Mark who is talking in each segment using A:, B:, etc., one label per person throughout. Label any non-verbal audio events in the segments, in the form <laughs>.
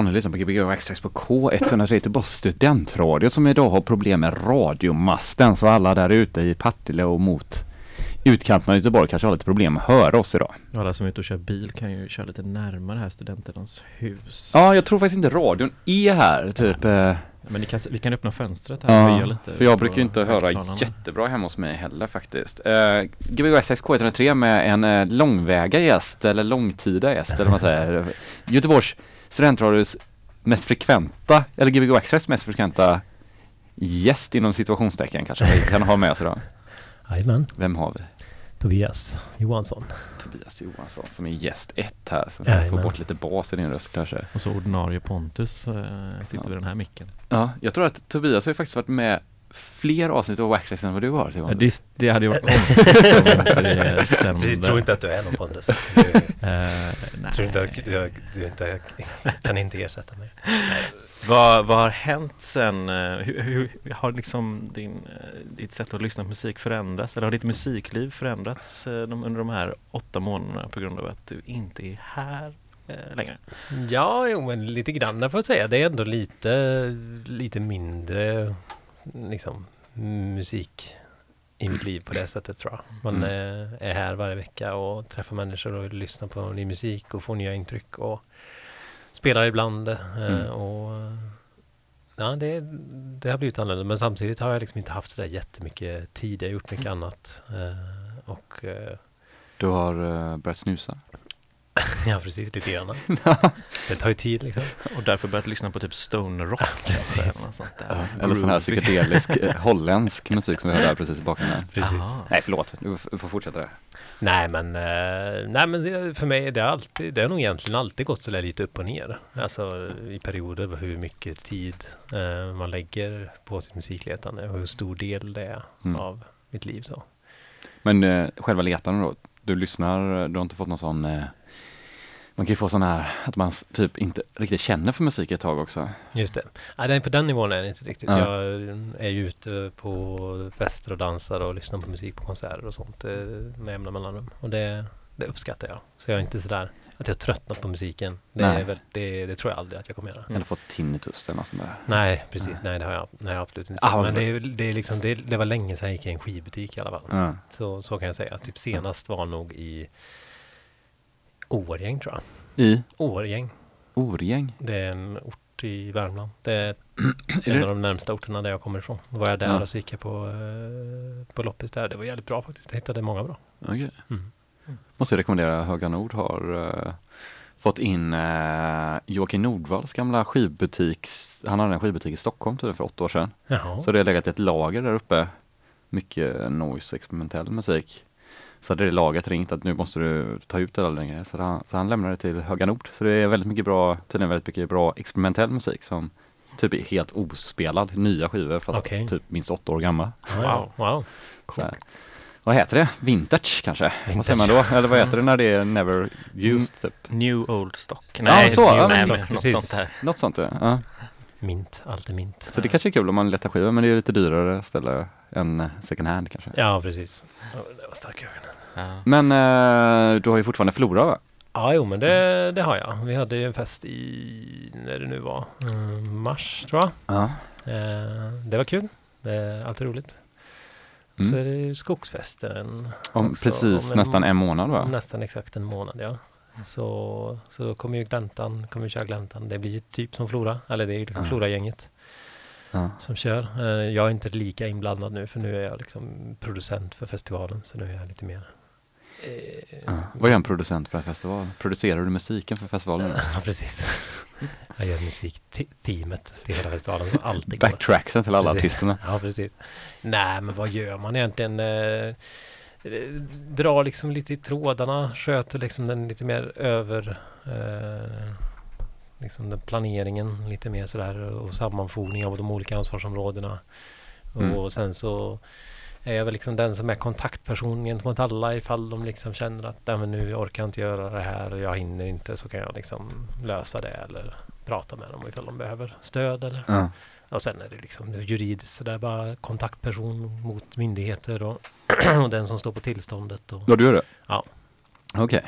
A: Ni lyssnar på Gbg Extrax på K103 Göteborgs studentradio som idag har problem med radiomasten. Så alla där ute i Partille och mot utkanten av Göteborg kanske har lite problem att höra oss idag.
B: Alla som är ute och kör bil kan ju köra lite närmare här studenternas hus.
A: Ja, jag tror faktiskt inte radion är här, typ. Eh,
B: Men kan, vi kan öppna fönstret här och
A: ja,
B: lite.
A: för jag brukar inte höra jättebra hemma hos mig heller faktiskt. Uh, Gbg Extrax K103 med en eh, långväga gäst, eller långtida gäst, eller vad man säger. Göteborgs studentradios mest frekventa, eller Gbg Extrax mest frekventa gäst inom situationstecken kanske vi kan ha med oss idag. <laughs>
C: Jajamän,
A: Vem har vi?
C: Tobias Johansson.
A: Tobias Johansson som är gäst ett här. Så vi får bort lite bas i din röst kanske.
B: Och så ordinarie Pontus eh, sitter
A: Ja.
B: vid den här micken.
A: Ja, jag tror att Tobias har ju faktiskt varit med fler avsnitt av Waxtrax än vad du har
B: Ja,
A: Simon.
B: det, det hade ju varit konstigt <laughs> om inte det stämde.
D: Precis, tror inte att du är någon Pontus. Du,
B: Eh, nej.
D: tror inte att du, du inte, kan inte ersätta mig.
B: Vad, vad har hänt sen? eh, Hur, hur, har liksom din, eh, ditt sätt att lyssna på musik förändrats? Eller har ditt musikliv förändrats eh, de, under de här åtta månaderna på grund av att du inte är här eh, längre?
C: Ja, jo, men lite grann får jag säga. Det är ändå lite, lite mindre liksom, musik i mitt liv på det sättet tror jag. Man
A: Mm.
C: eh, är här varje vecka och träffar människor och lyssnar på ny musik och får nya intryck och spelar ibland. Eh,
A: Mm.
C: och Ja, det, det har blivit annorlunda. Men samtidigt har jag liksom inte haft sådär jättemycket tid. Jag har gjort mycket annat. Eh, och
A: Du har börjat snusa. <laughs>
C: ja, precis lite grann. <laughs> det tar ju tid liksom.
B: Och därför börjat lyssna på typ stoner rock kanske, eller något sånt där.
A: Eller sån här psykedelisk eh, <laughs> holländsk musik som vi hörde här precis i bakgrunden.
C: Precis.
B: Aha.
A: Nej förlåt, du får fortsätta där.
C: Nej men, eh, nej, men det, för mig det har alltid, det har nog egentligen alltid gått sådär lite upp och ner. Alltså i perioder hur mycket tid eh, man lägger på sitt musikletande och hur stor del det är
A: Mm.
C: av mitt liv. Så.
A: Men eh, själva letandet då? Du lyssnar, du har inte fått någon sån eh, man kan ju få sån här att man typ inte riktigt känner för musik ett tag också.
C: Just det. Nej, den, på den nivån är det inte riktigt.
A: Ja.
C: Jag är ju ute på fester och dansar och lyssnar på musik på konserter och sånt eh, med jämna mellanrum. Och det, det uppskattar jag. Så jag är inte sådär att jag tröttnat på musiken. Det,
A: Nej.
C: är väl, det, det tror jag aldrig att jag kommer göra.
A: Eller fått tinnitus eller något sånt där.
C: Nej, precis. Nej, det har jag, nej, absolut inte.
A: Ah,
C: Men det, det, är liksom, det, det var länge sedan jag gick i en skivbutik i alla fall.
A: Ja.
C: Så, så kan jag säga. Typ senast var nog i Årgäng tror jag.
A: I
C: Årgäng.
A: Orgäng?
C: Det är en ort i Värmland. Det <clears throat> är en
A: det-
C: av de närmsta orterna där jag kommer ifrån. Då var jag där
A: Ja.
C: och så gick jag på, eh, på loppis där. Det var jävligt bra faktiskt. Jag hittade många bra.
A: Okej.
C: Mm.
A: Måste jag rekommendera Höga Nord har eh, fått in uh, Joakim Nordvalls gamla skivbutik. Han hade en skivbutik i Stockholm typ för åtta år sedan.
C: Jaha.
A: Så det har legat ett lager där uppe. Mycket noise, experimentell musik. Så hade det laget ringt att nu måste du ta ut det längre. Så han, så han lämnade det till Höga Nord. Så det är väldigt mycket bra, tydligen väldigt mycket bra experimentell musik som typ är helt ospelad. Nya skivor fast
C: Okej.
A: typ minst åtta år gamla.
C: Wow. wow.
A: Här. Vad heter det? Vintage kanske? Vad säger man då? Eller vad heter det när det är never used typ?
B: New Old Stock.
A: Ja, så,
B: new,
A: ja,
B: nej,
C: så,
B: något
C: precis.
B: sånt där.
A: Något sånt ja. ja.
C: Mint. Allt är mint.
A: Så det kanske är kul om man letar skivor men det är lite dyrare ställe än second hand kanske.
C: Ja, precis. Det var starka ögon.
B: Ja.
A: Men eh, du har ju fortfarande Flora va?
C: Ja, jo, men det, det har jag. Vi hade ju en fest i, när det nu var, mm, mars tror jag.
A: Ja.
C: Eh, det var kul. Det är alltid roligt. Och så
A: Mm.
C: är det ju skogsfesten.
A: Om
C: också
A: precis
C: om
A: nästan en månad va?
C: Nästan exakt en månad, ja. Så, så då kommer ju gläntan, kommer vi köra gläntan. Det blir ju typ som Flora, eller det är ju liksom
A: Ja.
C: Flora-gänget
A: Ja.
C: som kör. Eh, jag är inte lika inblandad nu för nu är jag liksom producent för festivalen. Så nu är jag lite mer... eh.
A: Vad gör en producent för en festival? Producerar du musiken för festivalen?
C: Ja, <laughs> precis. Jag gör musikteamet till hela festivalen alltid.
A: Backtracksen till alla
C: Precis.
A: artisterna?
C: Ja, precis. Nej, men vad gör man egentligen? Eh, drar liksom lite i trådarna, sköter liksom den lite mer över eh, liksom den planeringen lite mer sådär och sammanfogning av de olika ansvarsområdena.
A: Mm.
C: Och sen så är jag väl liksom den som är kontaktperson gentemot alla ifall de liksom känner att Nej, men nu orkar jag inte göra det här och jag hinner inte så kan jag liksom lösa det eller prata med dem ifall de behöver stöd eller
A: Ja.
C: och sen är det liksom juridiskt sådär bara kontaktperson mot myndigheter och, <clears throat> och den som står på tillståndet. Och,
A: Ja, du gör det?
C: Ja.
A: Okej.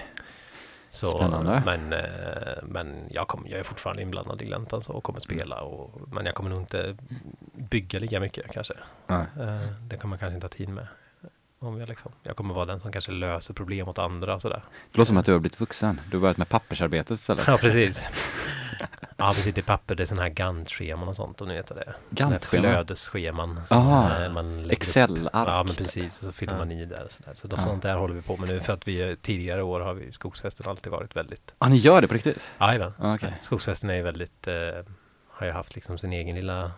C: Så,
A: Spännande.
C: Men, eh, men jag, kommer, jag är fortfarande inblandad i Gläntan så, och kommer spela. Och, men jag kommer nog inte bygga lika mycket kanske.
A: Nej.
C: Eh, det kommer jag kanske inte ha tid med. Om jag, liksom, jag kommer vara den som kanske löser problem åt andra och sådär.
A: Det låter som att du har blivit vuxen. Du har börjat med pappersarbetet istället.
C: Ja, precis. <laughs> <laughs> Ja, precis. Det är papper, det är sådana här Gantt-scheman och sånt. Och ni vet vad det är.
A: Gantt-scheman?
C: Flödesscheman. som,
A: Aha,
C: eh,
A: Excel-ark.
C: Ja, men precis. Och så fyller
B: Ja.
C: man i där och sådär. Så då,
A: Ja.
C: sånt där håller vi på med nu. För att vi tidigare år har vi Skogsfesten alltid varit väldigt
A: Ja, ni gör det på riktigt?
C: Jajamän.
A: Ja, Okej.
C: Skogsfesten är ju väldigt, eh, har ju haft liksom sin egen lilla,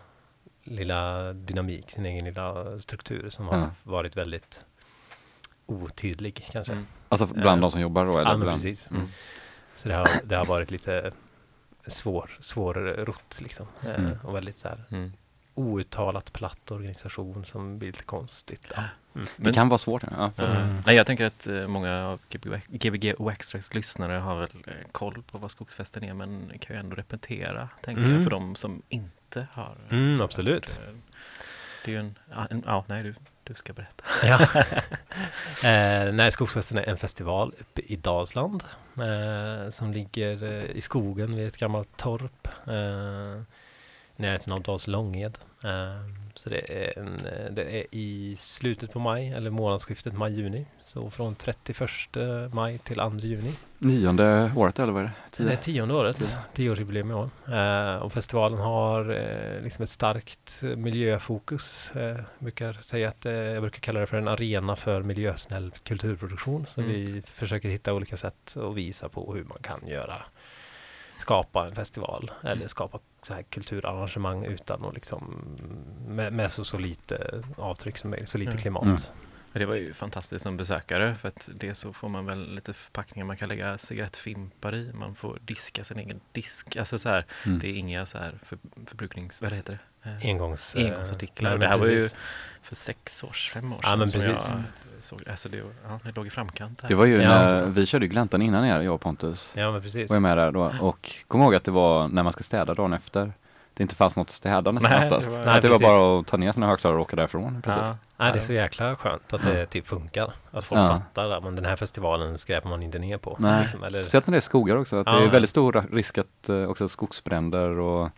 C: lilla dynamik, sin egen lilla struktur som har
A: Ja.
C: varit väldigt otydlig kanske.
B: Mm.
A: Alltså bland
C: Eh,
A: de som jobbar då? Eller
C: Ja, men
A: bland...
C: precis.
B: Mm.
C: Så det har, det har varit lite svår, svårrott liksom. Eh,
A: Mm.
C: Och väldigt så här
B: Mm.
C: outtalat platt organisation som blir lite konstigt. Ja.
A: Det
B: Men-
A: kan vara svårt. Ja.
C: Mm.
B: Nej, jag tänker att eh, många av Gbg Waxtracks lyssnare har väl eh, koll på vad Skogsfesten är men kan ju ändå repetera, tänker
C: Mm.
B: jag, för de som inte har.
C: Mm, absolut.
B: Eh, Det är ju en, en, ja nej du, du ska berätta.
C: Ja. <laughs> eh, nej, Skogsfesten är en festival uppe i Dalsland eh, som ligger eh, i skogen vid ett gammalt torp eh, i närheten av Dals Långed. Eh, så det är, en, eh, det är i slutet på maj, eller månadsskiftet maj-juni. Så från 31 maj till 2 juni.
A: Nionde året eller vad är det?
C: Det är
A: Tio?
C: tionde året, tioårsjubileum i år. Eh, och festivalen har eh, liksom ett starkt miljöfokus. Eh, jag brukar säga att eh, jag brukar kalla det för en arena för miljösnäll kulturproduktion. Så
B: Mm.
C: vi försöker hitta olika sätt att visa på hur man kan göra skapa en festival eller skapa så här kulturarrangemang utan att liksom med, med så, så lite avtryck som möjligt, så lite
B: Mm.
C: klimat.
A: Mm.
B: Det var ju fantastiskt som besökare för att det så får man väl lite förpackningar man kan lägga cigarettfimpar i. Man får diska sin egen disk. Alltså så här,
A: Mm.
B: det är inga så här för, förbruknings... Vad heter det? Eh,
C: Engångs, eh,
B: Engångsartiklar.
C: nej,
B: det här var ju
C: precis.
B: för sex års, fem år
C: Ja,
B: sedan
C: men
B: som
C: precis.
B: jag såg. Alltså det, var- ja, det låg i framkant. Där.
A: Det var ju
C: Ja.
A: när vi körde gläntan innan er, jag och Pontus.
C: Ja men precis.
A: Var jag med där då och kom ihåg att det var när man ska städa dagen efter. Det inte fanns något att städa nästan
B: Nej,
A: oftast.
B: det var-
C: Nej,
A: det var bara att ta ner sina högtalare och åka därifrån i princip.
B: ja.
C: Nej, det är så jäkla skönt att det typ funkar. Att folk
A: Ja.
C: fattar att den här festivalen skräpar man inte ner på.
A: Nej,
C: liksom, eller,
A: speciellt när det är skogar också. Att Det
C: Ja.
A: är väldigt stor risk att eh, också skogsbränder och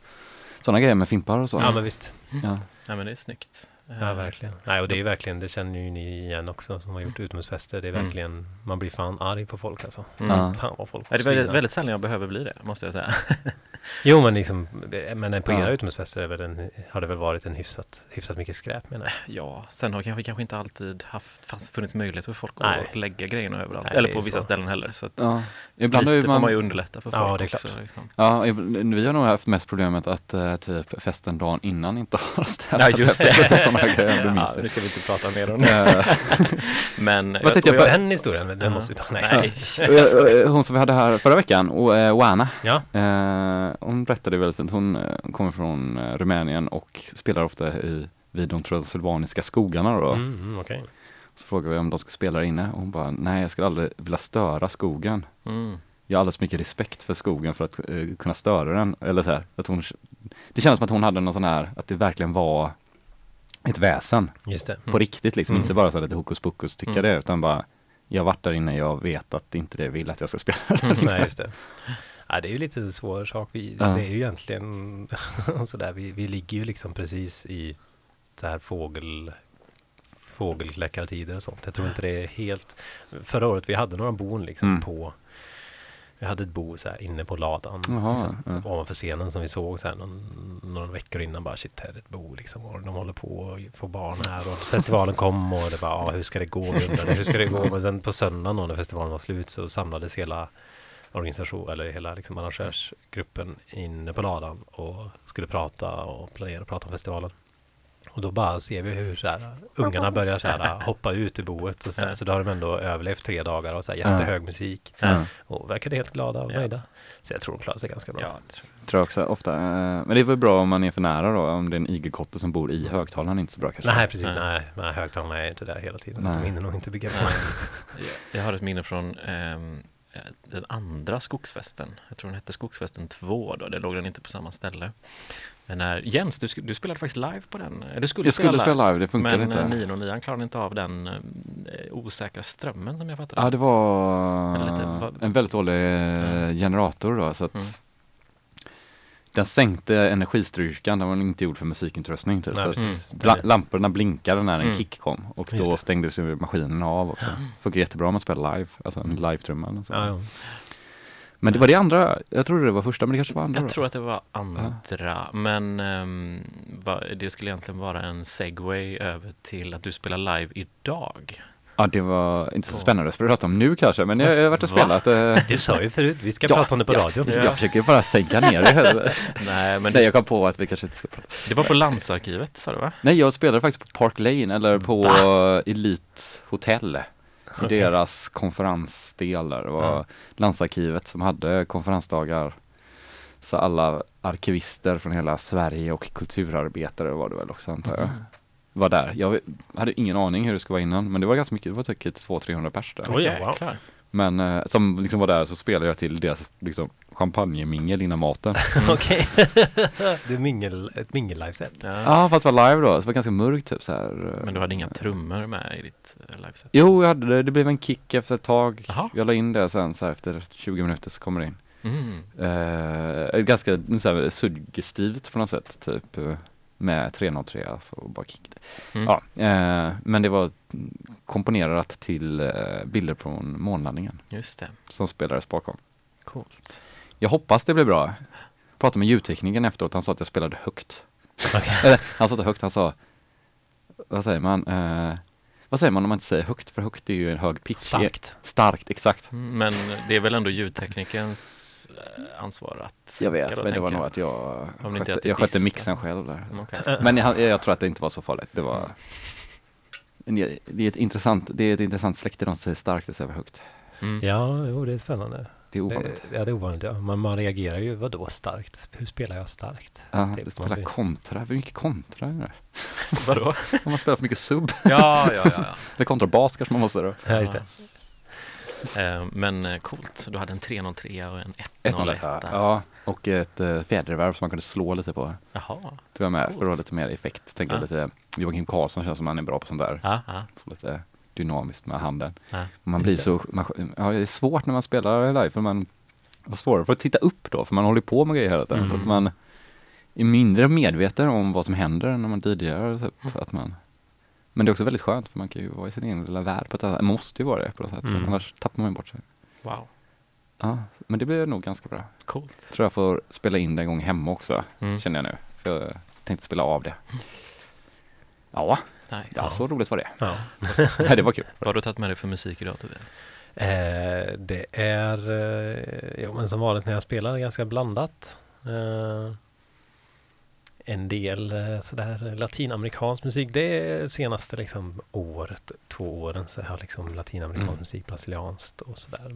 A: sådana grejer med fimpar och så.
C: ja men visst.
A: Ja.
B: ja, men det är snyggt.
C: Ja verkligen. Nej och det är verkligen, det känner ju ni igen också som har gjort utomhusfester. Det är
B: Mm.
C: verkligen, man blir fan arg på folk alltså.
B: Mm.
C: Fan vad folk
B: Ja, det är väldigt, väldigt sällan jag behöver bli det, måste jag säga. <laughs>
C: Jo men liksom, men på
A: Ja.
C: era utomhusfester är väl en, har det väl varit en hyfsat, hyfsat mycket skräp menar jag.
B: Ja, sen har kanske, kanske inte alltid haft, funnits möjlighet för folk
C: Nej.
B: att lägga grejerna överallt.
C: Nej,
B: Eller på vissa
C: så.
B: ställen heller. Så att
A: Ja. Ibland har
B: lite
A: ju
B: får
A: man,
B: man ju underlätta för folk
C: Ja, det är
B: också.
C: klart.
B: Liksom.
A: ja, vi har nog haft mest problemet att eh, typ festen dagen innan inte har städat
B: Ja, just det.
A: Sådana grejer, du minns
B: ja,
A: det.
B: nu ska vi inte prata mer om det.
A: Eh, <laughs>
B: Men
A: Vad tänkte jag på-
C: Den historien, men den
B: Ja.
C: måste vi ta. Nej.
B: Nej. <laughs>
A: eh, Hon som vi hade här förra veckan, och, eh, Oana,
C: Ja.
A: eh, hon berättade väldigt fint. Hon eh, kommer från eh, Rumänien och spelar ofta i, vid de transylvaniska skogarna då.
C: Mm, mm, okej.
A: Så frågade vi om de ska spela där inne och hon bara, nej jag skulle aldrig vilja störa skogen.
B: Mm.
A: Jag har alldeles för mycket respekt för skogen för att eh, kunna störa den. Eller så här, att hon, det kändes som att hon hade någon sån här, att det verkligen var ett väsen
C: Just det.
A: på riktigt liksom.
C: Mm.
A: Inte bara så lite hokus pokus tycka
B: Mm.
A: det, utan bara jag har varit där inne, jag vet att inte det vill att jag ska spela <laughs> där.
C: Nej, just det. Ja, det är ju lite en svår sak. Vi,
A: Ja.
C: Det är ju egentligen <laughs> sådär, vi, vi ligger ju liksom precis i så här fågel fågelkläckartider och sånt. Jag tror inte det är helt... Förra året vi hade några bon liksom
A: Mm.
C: på... Vi hade ett bo så här inne på ladan
A: Jaha,
C: liksom,
A: ja.
C: ovanför scenen som vi såg så här någon, några veckor innan. Bara shit, här är ett bo liksom. Och de håller på att få barn här. Och festivalen kom och det bara, ja, hur ska det gå? Undrade, hur ska det gå? Men sen på söndagen då, när festivalen var slut så samlades hela organisation eller hela liksom arrangörsgruppen inne på ladan och skulle prata och planera och prata om festivalen. Och då bara ser vi hur så här, ungarna börjar så här, <laughs> hoppa ut ur boet. Och så, här, så då har de ändå överlevt tre dagar och så här, jättehög musik.
A: Ja.
C: Och verkade helt glada och
B: Ja.
C: nöjda. Så jag tror de klarar sig ganska bra.
B: Ja, det tror
A: Tror jag också ofta. Eh, Men det är väl bra om man är för nära då, om det är en igelkotte som bor i högtalaren, är inte så bra kanske.
C: Nej, precis.
B: Nej.
C: Nej, nej högtalarna är inte där hela tiden.
A: Nej.
C: De hinner nog inte bygga på. <laughs>
B: jag. Har ett minne från eh, den andra skogsfesten. Jag tror den hette Skogsfesten 2 då, det låg den inte på samma ställe. Men när, Jens, du, du spelade faktiskt live på den. Eh, Du skulle,
A: Jag skulle spela live, det funkade
B: men
A: inte.
B: Men 9 och 9 klarade inte av den eh, osäkra strömmen som jag fattade.
A: Ja, det var
B: lite,
A: en väldigt dålig eh, generator då, så att
B: Mm.
A: Den sänkte energistyrkan, den var inte gjord för musikintröstning typ.
C: Nej, Det-
A: lamporna blinkade när en
B: Mm.
A: kick kom och då stängdes ju maskinen av också. Funkar jättebra om man spelar live, alltså en live-trumman och så.
C: Ja, ja.
A: Men det var det andra, jag trodde det var första men det kanske var andra
B: Jag
A: då.
B: tror att det var andra, men ehm, va, det skulle egentligen vara en segway över till att du spelar live idag.
A: Ja det var inte så spännande att prata om nu kanske men jag jag har varit och
B: Va?
A: spelat. eh, <laughs>
C: Du sa ju förut, vi ska
A: Ja,
C: prata om det på
A: ja,
C: radion.
A: Jag, försöker bara sänka ner det. <laughs>
B: Nej, men <laughs> det,
A: jag kom på att vi kanske inte ska prata.
B: det var på Landsarkivet sa du va?
A: Nej jag spelade faktiskt på Park Lane eller på Elite Hotel. I
C: Okej.
A: deras konferensdel där. Det var
C: Ja.
A: Landsarkivet som hade konferensdagar. Så alla arkivister från hela Sverige och kulturarbetare var det väl också antar jag.
B: Mhm.
A: Var där. Jag hade ingen aning hur det skulle vara innan men det var ganska mycket, det var säkert 200-300 pers där.
C: Oj,
B: Jäklar.
A: Men eh, som liksom var där så spelade jag till deras liksom champagnemingel innan maten. <laughs>
C: Okej. <laughs> det är mingel, ett mingel-liveset.
B: Ja.
A: Ja fast det var live då, så det var ganska mörkt typ så här. eh.
B: Men du hade inga trummor med i ditt eh, liveset?
A: Jo jag hade det, det blev en kick efter ett tag.
B: Jaha.
A: Jag la in det sen så här efter 20 minuter så kommer det in.
B: Mm.
A: Eh, ganska så här, suggestivt på något sätt typ. Med 303 alltså och bara kick.
B: Mm.
A: Ja, eh, men det var komponerat till eh, bilder från månlandningen
B: Just det,
A: som spelades bakom.
B: coolt.
A: Jag hoppas det blir bra. Jag pratade med ljudteknikern efteråt, han sa att jag spelade högt. Eller, han sa inte högt, han sa, vad säger man? Eh, vad säger man om man inte säger högt? För högt är ju en hög pitch.
C: Starkt.
A: Starkt, exakt.
B: Mm, Men det är väl ändå ljudteknikerns eh, ansvar att
A: Jag vet, men det var nog att jag
B: Om
A: skötte,
B: att
A: jag skötte mixen själv där.
B: Mm, okej.
A: Men jag, jag tror att det inte var så farligt. Det var en, det är ett intressant, det är ett intressant släkte de som säger starkt istället för högt.
B: Mm.
C: Ja, jo, det är spännande.
A: Det är ovanligt.
C: Ja, det är ovanligt. Ja. Man, man reagerar ju, vadå starkt? Hur spelar jag starkt?
A: Ja,
C: typ,
A: du spelar
C: blir-
A: kontra, hur mycket kontra är det? <laughs>
B: Vadå? <laughs>
A: Om man spelar för mycket sub,
B: Ja, ja, ja. ja. <laughs>
A: eller kontrabas kanske man måste då.
C: Ja, just det.
B: Eh, Men eh, coolt, du hade en 303 och en
A: 101
B: 101.
A: Ja, och ett uh, som man kunde slå lite på.
B: Jaha.
A: Tog jag med för att ha
B: Coolt.
A: lite mer effekt. Tänker
B: Ja.
A: lite, Joakim Karlsson känns som han är bra på sånt där.
B: Ja, ja.
A: Lite dynamiskt med handen.
B: Ja,
A: Man blir så, man, ja, det är svårt när man spelar live för man har svårare för att titta upp då för man håller på med grejer hela tiden. Så
B: Mm.
A: att man är mindre medveten om vad som händer när man DJar. Typ,
B: Mm.
A: att man, men det är också väldigt skönt för man kan ju vara i sin egen lilla värld på ett annat Man måste ju vara det på något sätt.
C: Mm.
A: Annars tappar man bort sig.
B: Wow,
A: Ja, men det blir nog ganska bra.
B: coolt.
A: Tror jag får spela in det en gång hemma också,
B: Mm.
A: känner jag nu. För jag tänkte spela av det. Ja,
B: Nice.
A: ja så roligt var det.
C: Ja. <laughs>
A: Nej, det var kul.
B: Vad har du tagit med dig för musik idag Tobias?
C: Eh, det är, eh, jo, men som vanligt när jag spelar, ganska blandat. Eh, en del eh, sådär latinamerikansk musik. Det är senaste liksom året, två åren så har liksom latinamerikansk
A: Mm.
C: musik, brasilianskt och sådär.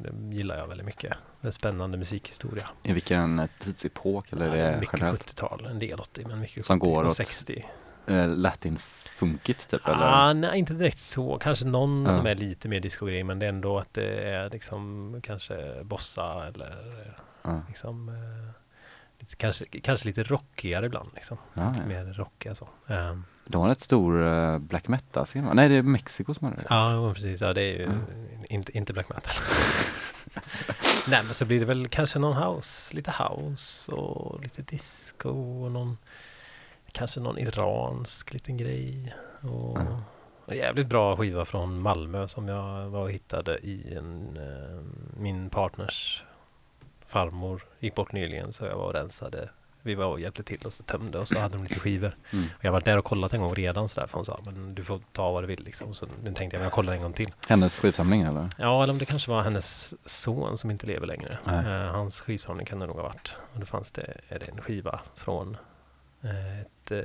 C: Det gillar jag väldigt mycket. Det är spännande musikhistoria.
A: I vilken eh, tidsepok eller
C: Ja,
A: är det
C: mycket
A: generellt?
C: 70-tal, en del 80 men mycket
A: Som
C: 70
A: går
C: och
A: åt
C: 60.
A: Eh, Latin-funkigt typ eller?
C: Ah, nej, inte direkt så. Kanske någon
A: Ja.
C: som är lite mer discogrej men det är ändå att det är liksom kanske bossa eller
A: Ja.
C: liksom eh, lite, kanske, kanske lite rockigare ibland liksom.
A: Ja, ja.
C: Mer rockiga så. Um,
A: De har rätt stor uh, black metal-scen va? Nej det är Mexiko som har det.
C: ja, precis. Ja, det är ju
A: Ja.
C: inte, inte black metal. <laughs> nej, men så blir det väl kanske någon house, lite house och lite disco och någon kanske någon iransk liten grej. Och en jävligt bra skiva från Malmö som jag var och hittade i en, eh, min partners farmor gick bort nyligen så jag var och rensade. Vi var och hjälpte till och så tömde och så hade de lite skivor.
A: Mm.
C: Och jag var där och kollat en gång redan sådär för hon sa men du får ta vad du vill liksom. Så nu tänkte jag men jag kollar en gång till.
A: Hennes skivsamling eller?
C: Ja, eller om det kanske var hennes son som inte lever längre. Eh, hans skivsamling kan det nog ha varit. Och då fanns det, en skiva från ett eh,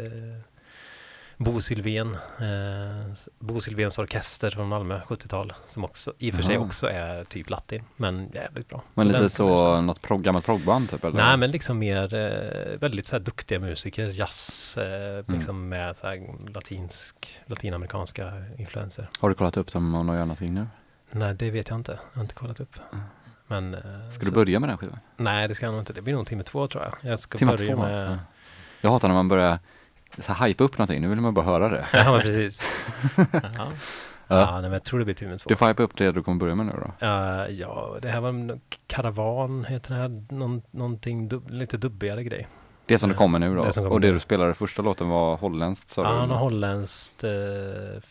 C: Bo Sylvén, eh, Bo Sylvéns orkester från Malmö 70-tal. Som också, i och för sig
A: Jaha.
C: också är typ latin, men jävligt bra.
A: Men
C: Så
A: lite så, något prog, gammalt proggband typ eller?
C: Nej, men liksom mer eh, väldigt så här duktiga musiker, jazz, eh,
A: Mm.
C: liksom med så här latinsk, latinamerikanska influenser.
A: Har du kollat upp dem om de gör någonting nu?
C: Nej, det vet jag inte. Jag har inte kollat upp.
A: Mm.
C: Men... eh,
A: Ska
C: så-
A: du börja med den skivan?
C: Nej, det ska jag nog inte. Det blir nog timme två tror jag. Jag ska
A: Timma
C: börja
A: två?
C: med...
A: Ja. Jag hatar när man börjar så här, hypa upp någonting, nu vill man bara höra det. <laughs>
C: Ja, precis. <laughs>
B: Ja.
A: Ja.
C: Ja, nej, men jag tror det blir timme två.
A: Du får hypa upp det du kommer börja med nu då.
C: Ja, ja, det här var en karavan, heter det här. Någon, någonting dub, lite dubbigare grej.
A: Det som det
C: Eh,
A: kommer nu då.
C: det kommer
A: och det du spelade första låten var holländskt sa
C: Ja, något holländskt uh,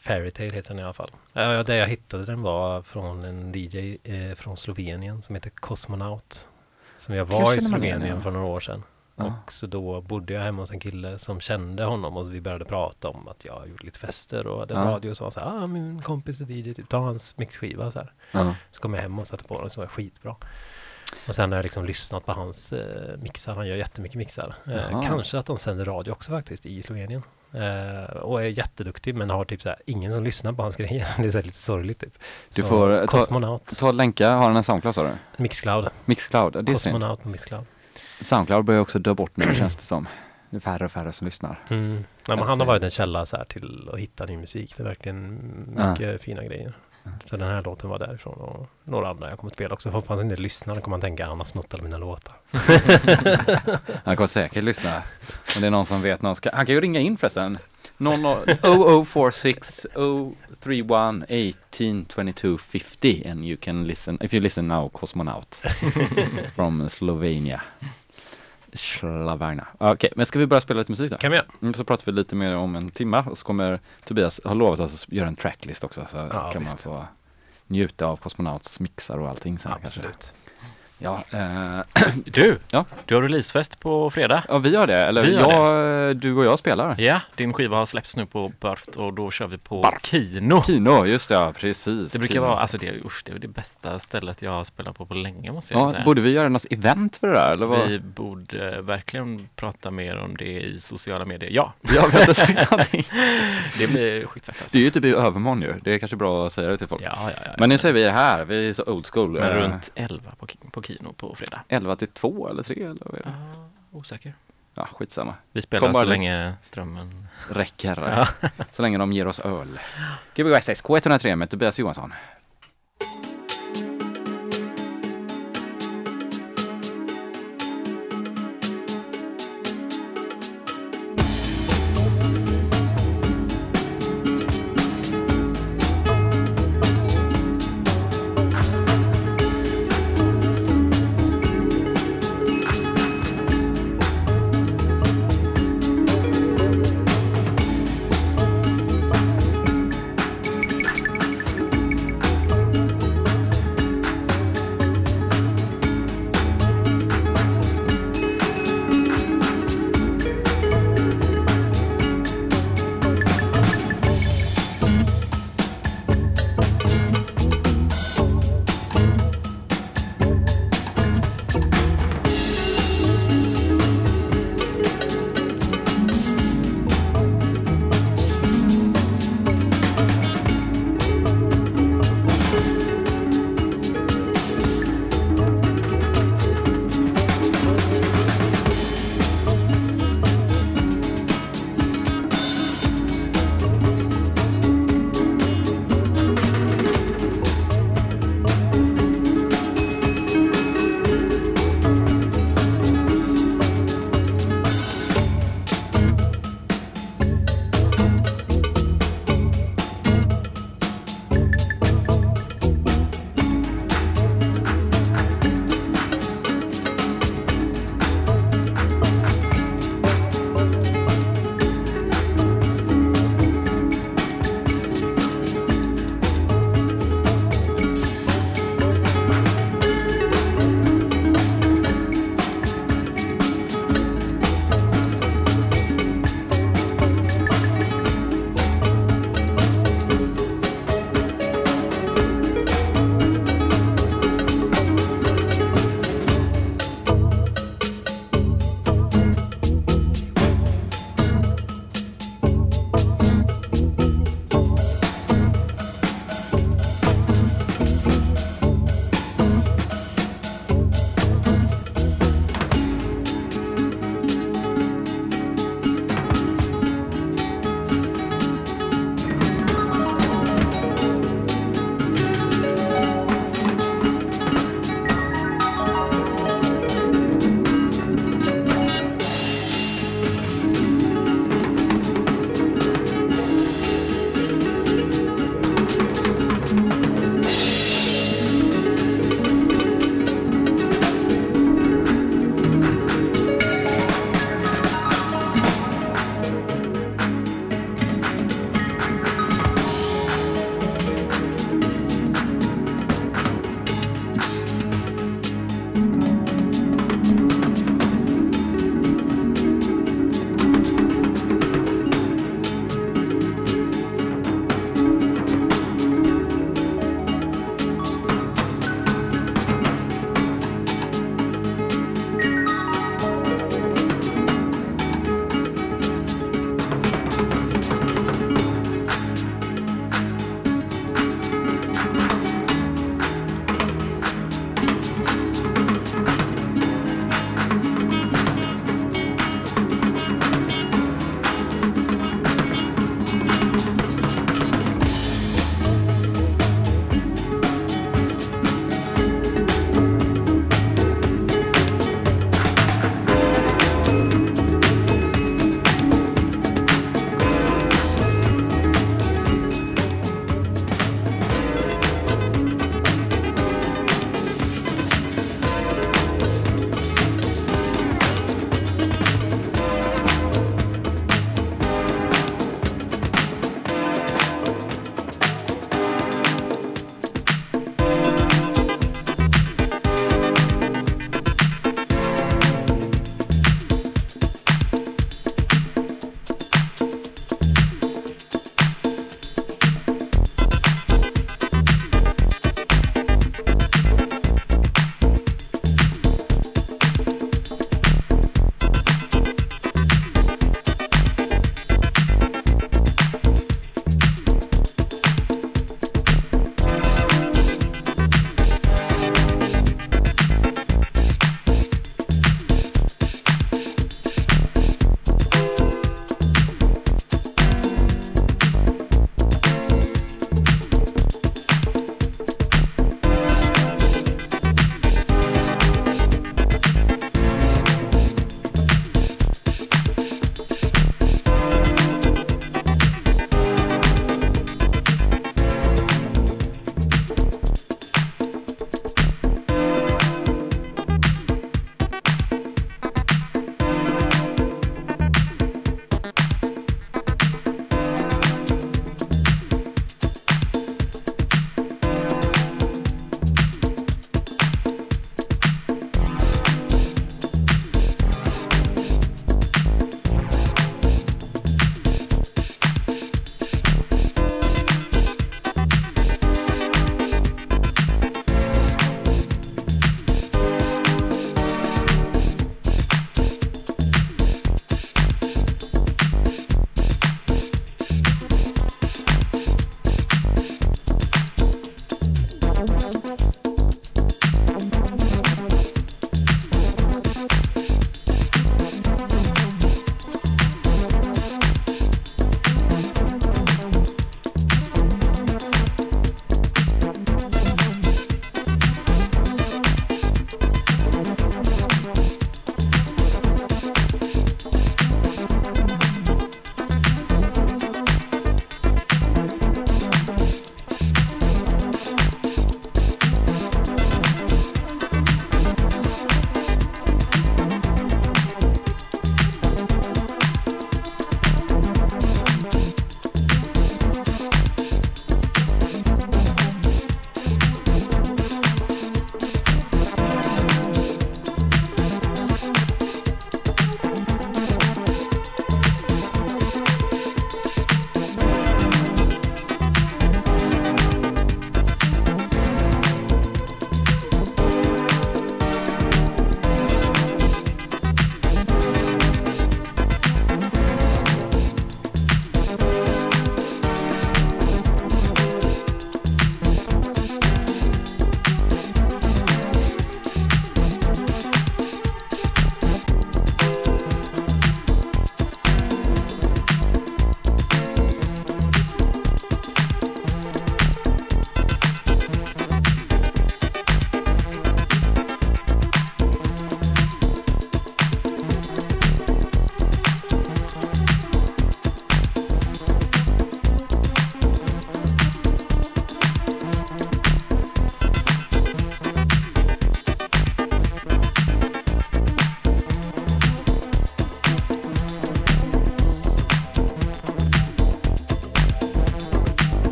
C: Fairytale heter den i alla fall. Ja, det jag hittade den var från en DJ eh, från Slovenien som heter Cosmonaut. Som jag var i
A: mig igen,
C: Slovenien
A: ja.
C: för några år sedan.
A: Ja.
C: Och så då bodde jag hemma hos en kille som kände honom och vi började prata om att jag gjort lite fester och hade en
A: Ja.
C: radio och så var han så här, ah, min kompis är DJ, typ, ta hans mixskiva så här.
A: Ja.
C: Så kom jag hem och satte på den så var det skitbra. Och sen har jag liksom lyssnat på hans eh, mixar, han gör jättemycket mixar. Eh, kanske att han sänder radio också faktiskt i Slovenien. Eh, och är jätteduktig men har typ så här, ingen som lyssnar på hans <laughs> grejer. det är så lite sorgligt typ.
A: Du
C: Så,
A: får, ta- Ta och länka, har den en Soundcloud sa du?
C: Mixcloud.
A: Mixcloud, det är.
C: Cosmonaut på Mixcloud.
A: Soundcloud börjar också dö bort nu känns det som. Det är färre och färre som lyssnar.
C: Mm. Nej, men
A: Ja,
C: han har varit en källa så här till att hitta ny musik. Det är verkligen mycket fina grejer. Så den här låten var därifrån och några andra jag kommer att spela också. Hoppas inte lyssnar, då kommer man tänka att han har snott alla mina låtar. <laughs>
A: Han kommer säkert lyssna. Om det är någon som vet någon ska, han kan ju ringa in förresten. 0046 031 18 50 and you can listen, if you listen now, Cosmonaut <laughs> from Slovenia. Slavarna. Okej, men ska vi börja spela lite musik då?
C: Kan vi göra?
A: Mm, Så pratar vi lite mer om en timme och så kommer Tobias har lovat oss att göra en tracklist också så
C: Ja,
A: kan man
C: visst.
A: få njuta av Cosmonauts mixar och allting sen kanske. Ja, eh, <clears throat>
B: Du,
A: Ja.
B: du har releasefest på fredag.
A: ja, vi har det. Eller
B: Vi har
A: jag, du och jag spelar.
B: Ja, din skiva har släppts nu på Barft och då kör vi på. Kino.
A: Kino, just det, ja, precis.
B: Det brukar
A: Kino.
B: vara, alltså det, usch, det är det bästa stället jag har spelat på på länge måste jag
A: Ja,
B: säga.
A: borde vi göra något event för det där eller vad?
B: Vi borde verkligen prata mer om det i sociala medier. Ja, <laughs>
A: Ja, vi har inte sagt någonting. <laughs>
B: det blir skitfett alltså.
A: Det är ju typ i övermorgon ju. Det är kanske bra att säga det till folk.
B: Ja, ja, ja.
A: Men nu säger vi det här, vi är så old school.
B: Men
A: Eh,
B: runt 11 på, ki- på Kino på fredag.
A: 11 till 2 eller 3 eller vad är det?
B: Ah, osäker.
A: Ja, skitsamma.
B: Vi spelar
A: Kom
B: så länge strömmen...
A: Räcker. Så länge de ger oss öl. Gbg SX K103 med Tobias Johansson.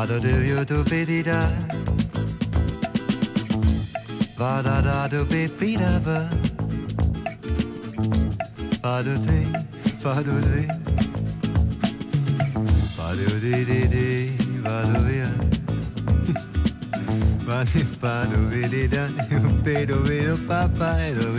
E: Vada do you do bidi da. Vada da do bidi da ba. Vada di, do di. do di di di, vada via. do vada bidi da, do bido papa do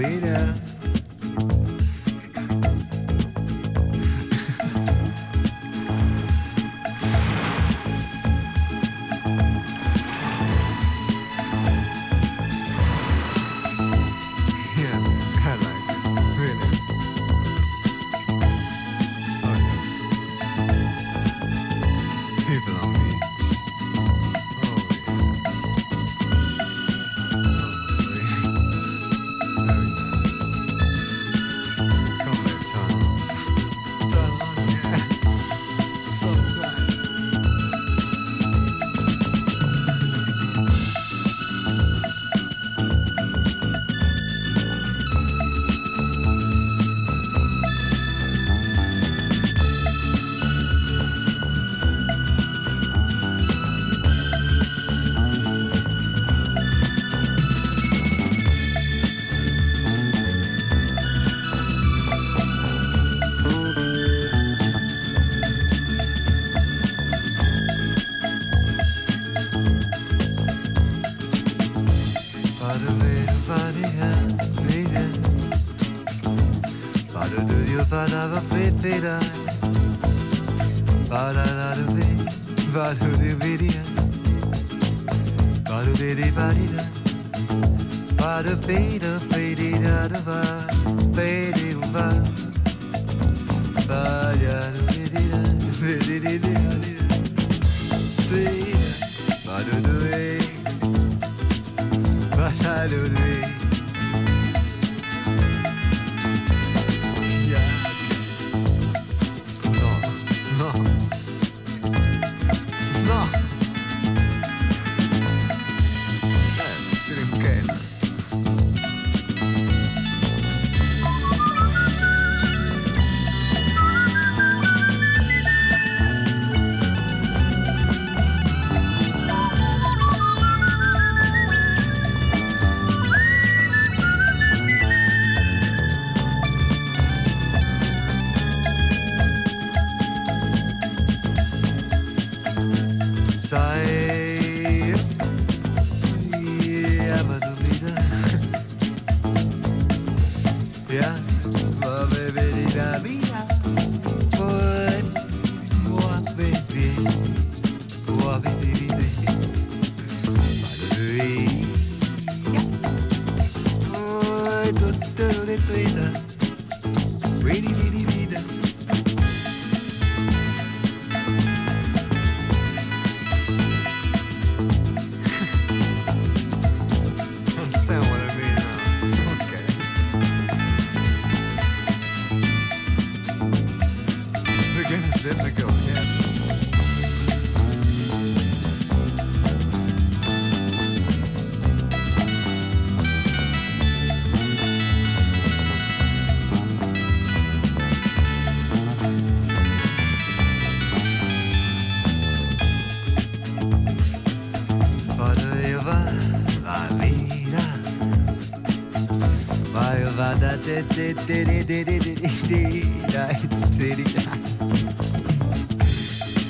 E: de
F: lui.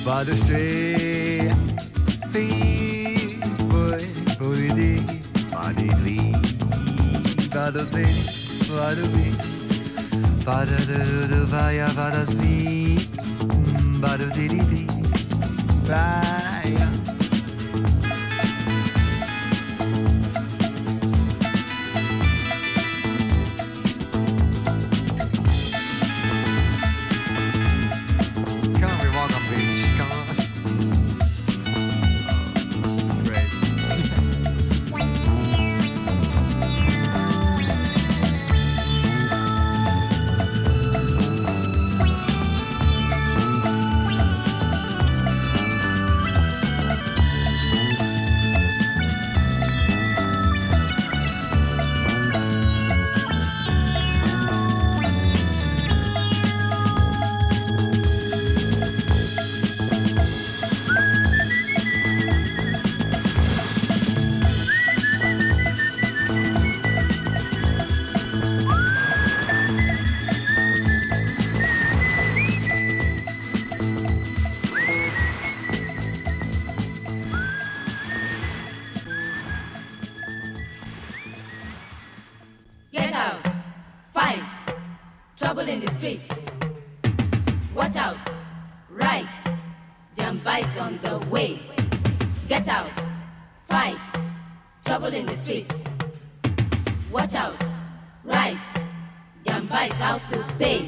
F: By the street. trouble in the streets. Watch out, right, Jamba is out to stay.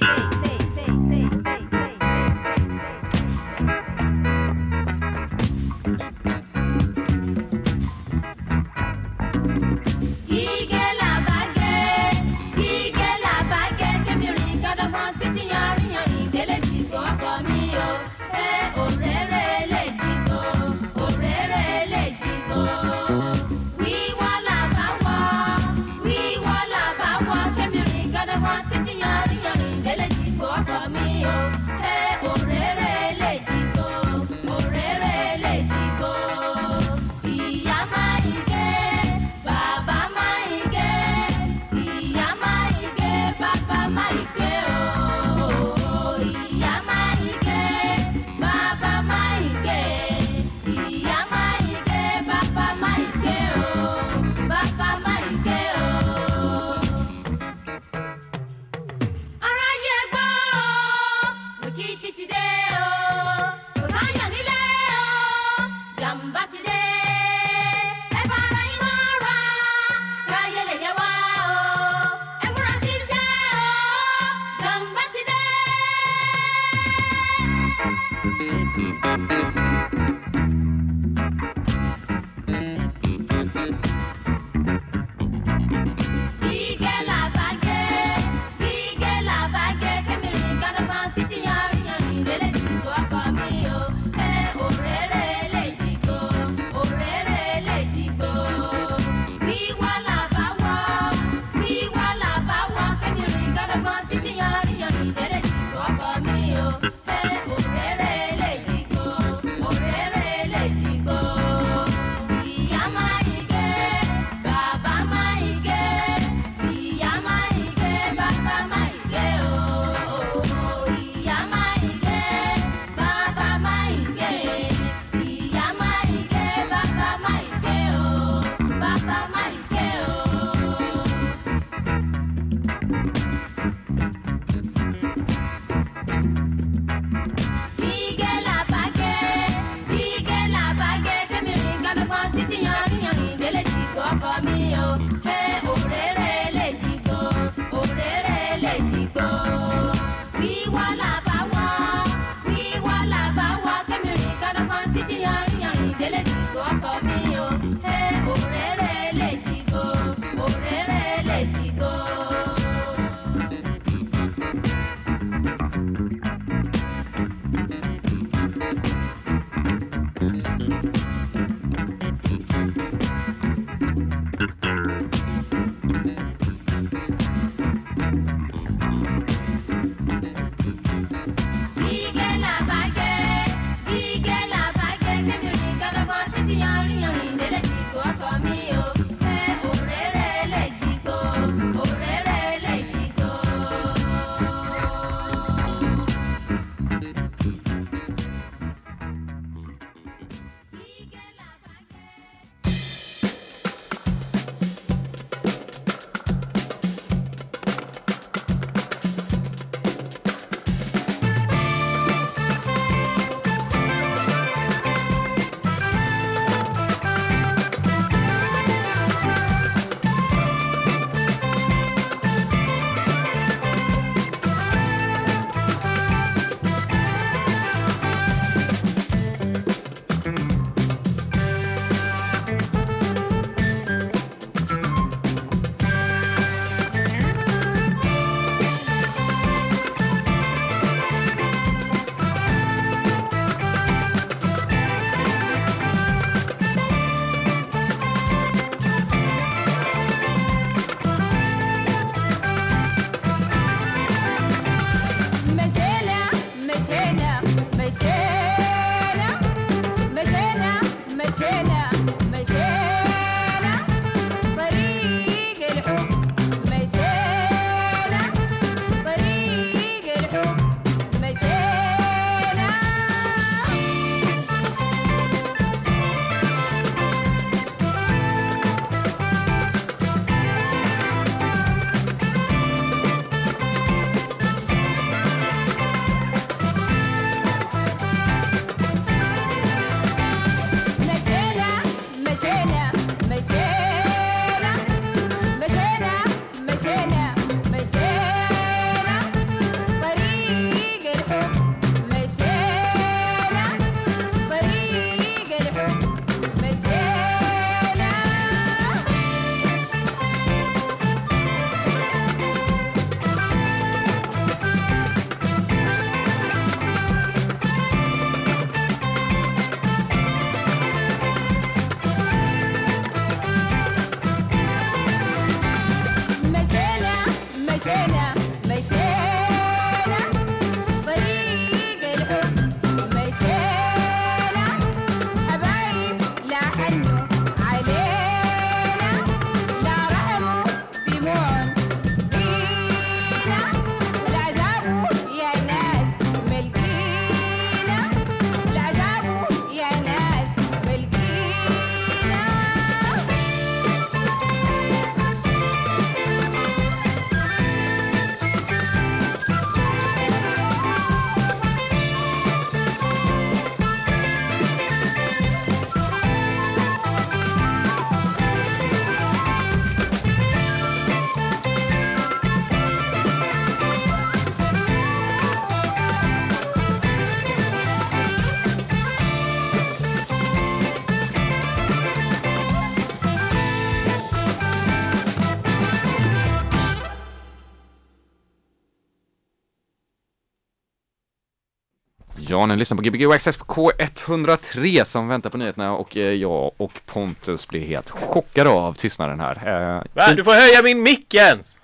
A: Ja, ni lyssnar på Gbg Access på K103 som väntar på nyheterna och eh, jag och Pontus blir helt chockade av tystnaden här. Eh,
B: Va? Du får höja min mick Jens!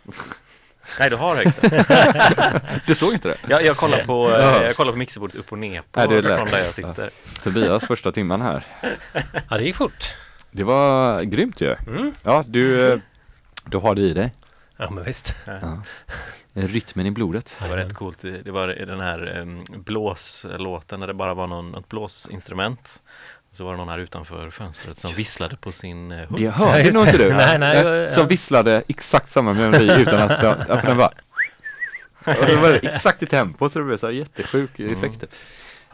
B: <laughs> Nej, du har den. <laughs>
A: Du såg inte det?
B: Jag, jag kollar på, eh,
A: Ja.
B: jag kollar på mixerbordet upp och ner på
A: Nej, det
B: från där jag sitter.
A: Tobias första timman här.
C: Ja, det gick fort.
A: Det var grymt ju.
C: Mm.
A: Ja, du, du har det i dig.
C: Ja, men visst.
A: Ja. Rytmen i blodet.
B: Det var rätt coolt. Det var den här um, blåslåten där det bara var någon, något blåsinstrument. Så var det någon här utanför fönstret som visslade på sin uh, hund.
A: Det hörde nog inte du.
C: Nej, nej,
A: Eh,
C: jag-
A: Som visslade exakt samma melodi <laughs> utan att för den bara och det var exakt i tempo så det blev så här jättesjuk effekt.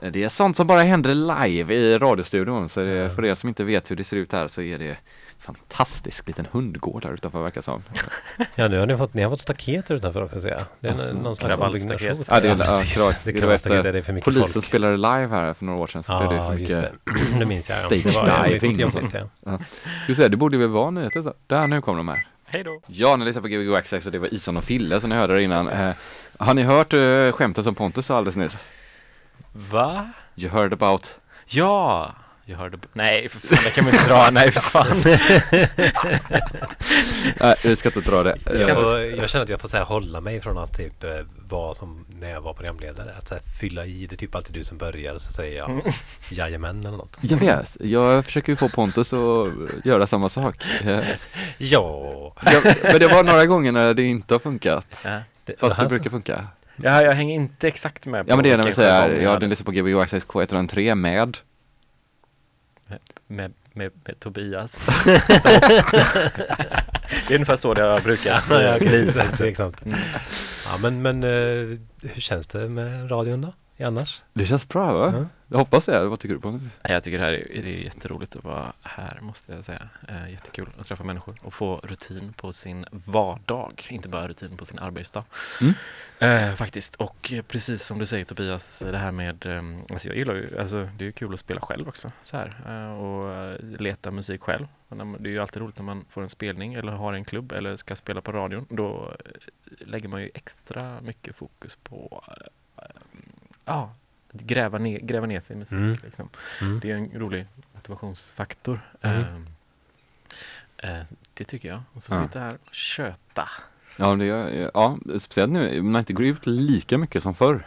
A: Eh, Det är sånt som bara händer live i radiostudion så det, för er som inte vet hur det ser ut här så är det fantastisk liten hundgård här utanför verkar som.
C: Ja, nu har ni fått, ni har fått staket där utanför också ser jag. Det är
A: Alltså,
C: någon slags ombyggnation.
A: Ja, det är- ja, krav-
C: det kravallstaket,
A: efter
C: det är för mycket
A: Polisen
C: folk.
A: spelade live här för några år sedan så blev det för
C: Ja,
A: mycket.
C: just det. <clears throat> Det minns jag. Ja.
A: Stage
C: Det var
A: diving och
C: jobbigt. Ja.
A: Ska säga, det borde väl vara nyheter så. Där, nu kommer de här.
B: Hej då!
A: Ja, ni lyssnar på Gbg Access och det var Ison och Fille som ni hörde det innan. Eh, har ni hört eh, skämtet som Pontus sa alldeles nyss?
B: Va?
A: You heard about
B: Ja! Jag hörde... Nej, för fan, det kan man inte dra. <laughs> Nej, för fan. <laughs>
A: Nej, vi ska inte dra det.
C: Jag, får, jag känner att jag får så här, hålla mig från att typ eh, vara som när jag var programledare. Att så här, fylla i. Det är typ alltid du som börjar så säger jag <laughs> jajamän eller något.
A: Jag vet, jag försöker ju få Pontus att göra samma sak.
C: Ja.
A: jag, men det var några gånger när det inte har funkat.
B: Ja.
C: Det,
A: Fast det
C: alltså,
A: brukar funka.
B: Ja, jag hänger inte exakt med på
A: Ja men det är när vi säger,
B: jag
A: ja
B: hade
A: den lyssnar på Gbg Access K103 med
B: med, med, med Tobias. <laughs> Det är ungefär så det har brukat
C: Ja.
B: Mm.
C: Ja, men, men eh, hur känns det med radion då? Annars?
A: Det känns bra va?
C: Ja.
A: Jag hoppas det, vad tycker du Pontus?
B: Jag tycker det här är, det är jätteroligt att vara här måste jag säga. Eh, jättekul att träffa människor och få rutin på sin vardag, inte bara rutin på sin arbetsdag.
A: Mm.
B: Eh, faktiskt, och precis som du säger Tobias, det här med, eh, alltså jag gillar ju, alltså det är ju kul att spela själv också, så här, eh, och eh, leta musik själv. Det är ju alltid roligt när man får en spelning eller har en klubb eller ska spela på radion, då eh, lägger man ju extra mycket fokus på, eh, ja, att gräva ner, gräva ner sig i musik.
C: Mm.
B: Liksom.
C: Mm.
B: Det är en rolig motivationsfaktor.
C: Mm.
B: Ehm, eh, det tycker jag. Och så
A: Ja.
B: sitta här och köta.
A: Ja, det är, ja, speciellt nu när man inte går ut lika mycket som förr.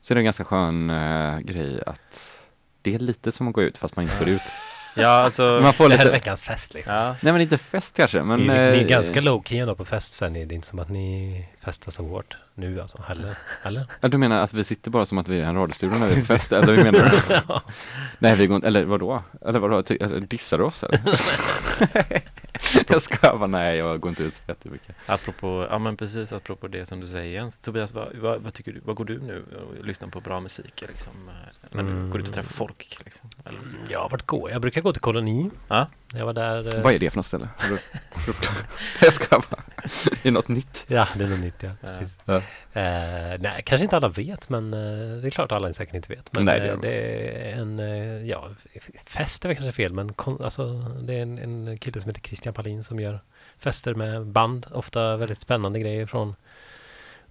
A: Så är det en ganska skön eh, grej att det är lite som att gå ut fast man inte går ut. <laughs>
B: Ja, alltså.
A: Man får
C: Det här är veckans fest liksom.
B: ja.
A: nej men inte fest kanske men
C: ni, ni är
A: eh,
C: ganska low key ändå på fest sen. Det är inte som att ni festar så hårt nu alltså heller. Eller?
A: Ja, du menar att vi sitter bara som att vi är en radiostudio när vi är på fest, eller hur menar du? <laughs> Nej, vi går inte, eller vadå? Eller vadå, Ty, eller dissar du oss eller? <laughs> <laughs> jag ska bara, nej jag går inte ut så jättemycket.
B: Apropå, ja men precis apropå det som du säger Jens. Tobias, vad, vad, vad tycker du? Vad går du nu och lyssnar på bra musik liksom, eh, när du
C: Mm.
B: går ut och träffar folk? Liksom, eller?
C: Ja, vart går jag? Jag brukar gå till koloni.
B: Ja.
C: Jag var där. eh,
A: Vad är det för något ställe? <laughs> Jag ska bara, är det något nytt?
C: Ja, det är något nytt. Ja. Precis.
A: Ja.
C: Eh, nej, kanske inte alla vet, men eh, det är klart alla säkert inte vet. Men
A: Nej, det
C: eh, det är en, eh, ja, fest är väl kanske fel, men kon, alltså, det är en, en kille som heter Christian Palin som gör fester med band. Ofta väldigt spännande grejer från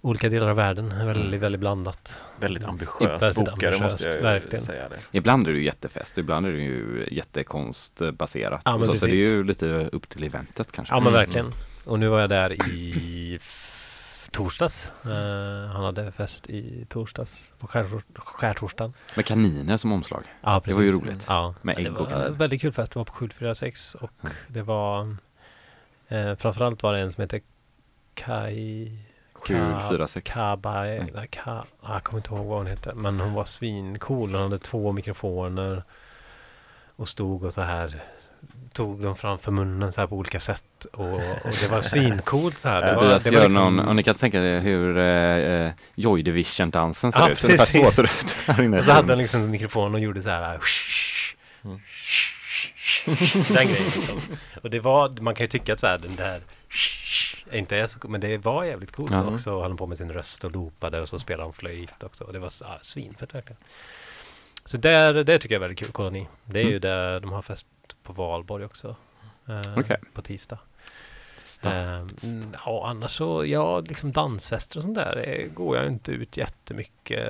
C: olika delar av världen. Väldigt,
A: Mm.
C: väldigt blandat.
B: Väldigt ambitiös
C: Väldigt
B: bokare
C: ambitiöst,
B: måste jag
C: verkligen.
B: säga det.
A: Ibland är det ju jättefest, ibland är det ju jättekonstbaserat.
C: Ja,
A: så, så det är ju lite upp till eventet kanske.
C: Ja, men
B: Mm.
C: verkligen. Och nu var jag där i <clears throat> torsdags. Eh, han hade fest i torsdags på skär, skärtorsdagen.
A: Med kaniner som omslag.
C: Ja,
A: Det var ju roligt.
C: Ja,
A: Med ägg och kaniner.
C: väldigt kul fest. Det var på 746 och
A: Ja.
C: det var eh, framförallt var det en som heter Kai
A: Kul 4-6.
C: Kabai,
A: Mm.
C: Ka, ah, jag kommer inte ihåg vad hon hette. Men hon var svincool. Hon hade två mikrofoner och stod och så här tog dem framför munnen så här på olika sätt och, och det var <laughs> svincoolt så här. Det var, det var
A: gör
C: liksom-
A: någon, om ni kan tänka er hur eh, eh, Joy Division-dansen ser
C: Ja,
A: ut. Ungefär så ser det ut här inne.
C: Och så hade han liksom en mikrofon och gjorde så här.
B: Mm.
C: Den grejen liksom. Och det var, man kan ju tycka att så här den där inte är så, men det var jävligt coolt
A: Ja.
C: också. Och han på med sin röst och loopade och så spelade han flöjt också. Och det var ja, svinfett verkligen. Så där, det tycker jag är väldigt kul, koloni. Det är ju
A: Mm.
C: där de har fest på Valborg också. Eh,
A: Okej.
C: På tisdag. Eh, ja, annars så, ja, liksom dansfester och sånt där det går jag inte ut jättemycket.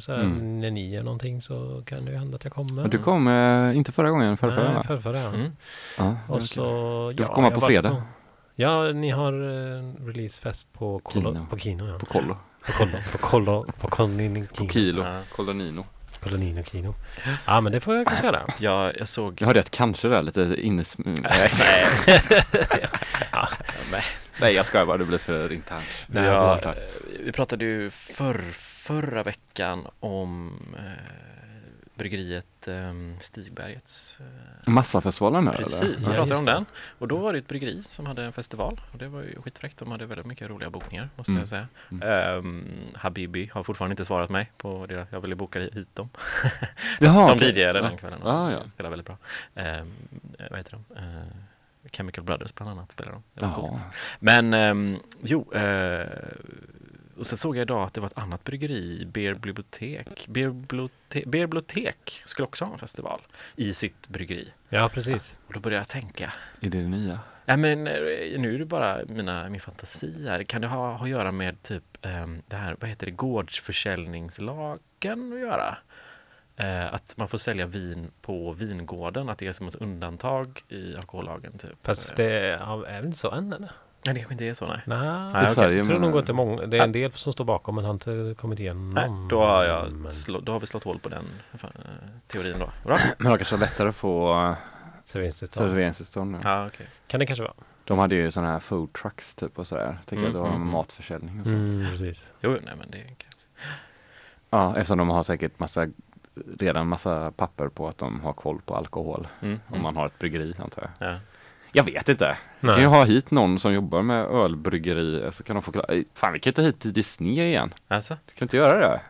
C: så här,
A: Mm.
C: när ni gör någonting så kan det ju hända att jag kommer.
A: Men du kom, eh, inte förra gången, förra, förra
C: Nej, förra, förra ja.
B: Mm.
A: Ja,
C: Och så,
A: Du får komma
C: jag
A: på fredag.
C: På, ja, ni har eh, releasefest på
A: Kino.
C: på Kino. Ja.
A: På kollo.
C: På Kollo, på Kollo, på Kollo,
A: På kilo.
B: Ja.
A: Kolonino.
C: Kolonino Kino. Ja, men det får jag kanske göra.
B: Jag, jag såg...
A: Jag hörde ett kanske där lite innes... <laughs> Nej,
B: Nej. <laughs>
A: Nej jag skojar bara, det blir för internt.
B: Vi,
A: det är
B: har,
A: såklart.
B: vi pratade ju förr, förra veckan om eh, bryggeriet eh, Stigbergets eh,
A: Massafestivalen här
B: Precis, vi pratade om den. Och då var det ett bryggeri som hade en festival. Och det var ju skitfräckt. De hade väldigt mycket roliga bokningar, måste
A: Mm.
B: jag säga.
A: Mm.
B: Ehm, Habibi har fortfarande inte svarat mig på det. Jag ville boka hit dem.
A: Jaha, <laughs>
B: de. DJade
A: Ja.
B: den kvällen. och
A: Ah, ja.
B: Spelade väldigt bra. Ehm, eh, vad heter de? Eh, Chemical Brothers bland annat spelar de. Det var
A: Jaha.
B: coolt. Men ehm, jo, eh, och sen såg jag idag att det var ett annat bryggeri, Beer Bibliotek. Beer Bibliotek, Beer Bibliotek skulle också ha en festival i sitt bryggeri.
C: Ja, precis.
B: Och då började jag tänka,
A: Är det det nya?
B: Nej men eh, nu är det bara mina, min fantasi här. Kan det ha, ha att göra med typ ehm, det här, vad heter det, gårdsförsäljningslagen att göra? Eh, att man får sälja vin på vingården, att det är som ett undantag i alkohollagen typ.
C: Fast
B: Eh,
C: det är är väl inte så än eller?
B: Nej, det kanske inte är så nej.
C: Nej,
B: Nej,
C: jag
A: Sverige,
C: tror
A: men-
C: nog det är många. Det är en del som står bakom men har inte kommit igenom.
B: Nej, då har, jag
C: men
B: slå, då har vi slått hål på den eh, teorin då. Bra. <clears throat>
A: Men de kanske har lättare att få eh,
C: serveringstillstånd.
B: Ja, okej.
C: Kan det kanske vara.
A: De hade ju sådana här food trucks typ och sådär. Tänker
B: Mm,
A: att de har
B: mm, mm.
A: matförsäljning och sånt.
C: Mm, precis.
B: Jo, nej men det kanske.
A: Ja, eftersom de har säkert massa, redan massa papper på att de har koll på alkohol.
B: Mm.
A: Om man har ett bryggeri antar jag.
B: Ja.
A: Jag vet inte.
C: Nej.
A: kan ju ha hit någon som jobbar med ölbryggeri så kan de förklara. Fan vi kan ta hit Disney igen.
B: Alltså,
A: Kan vi inte göra det?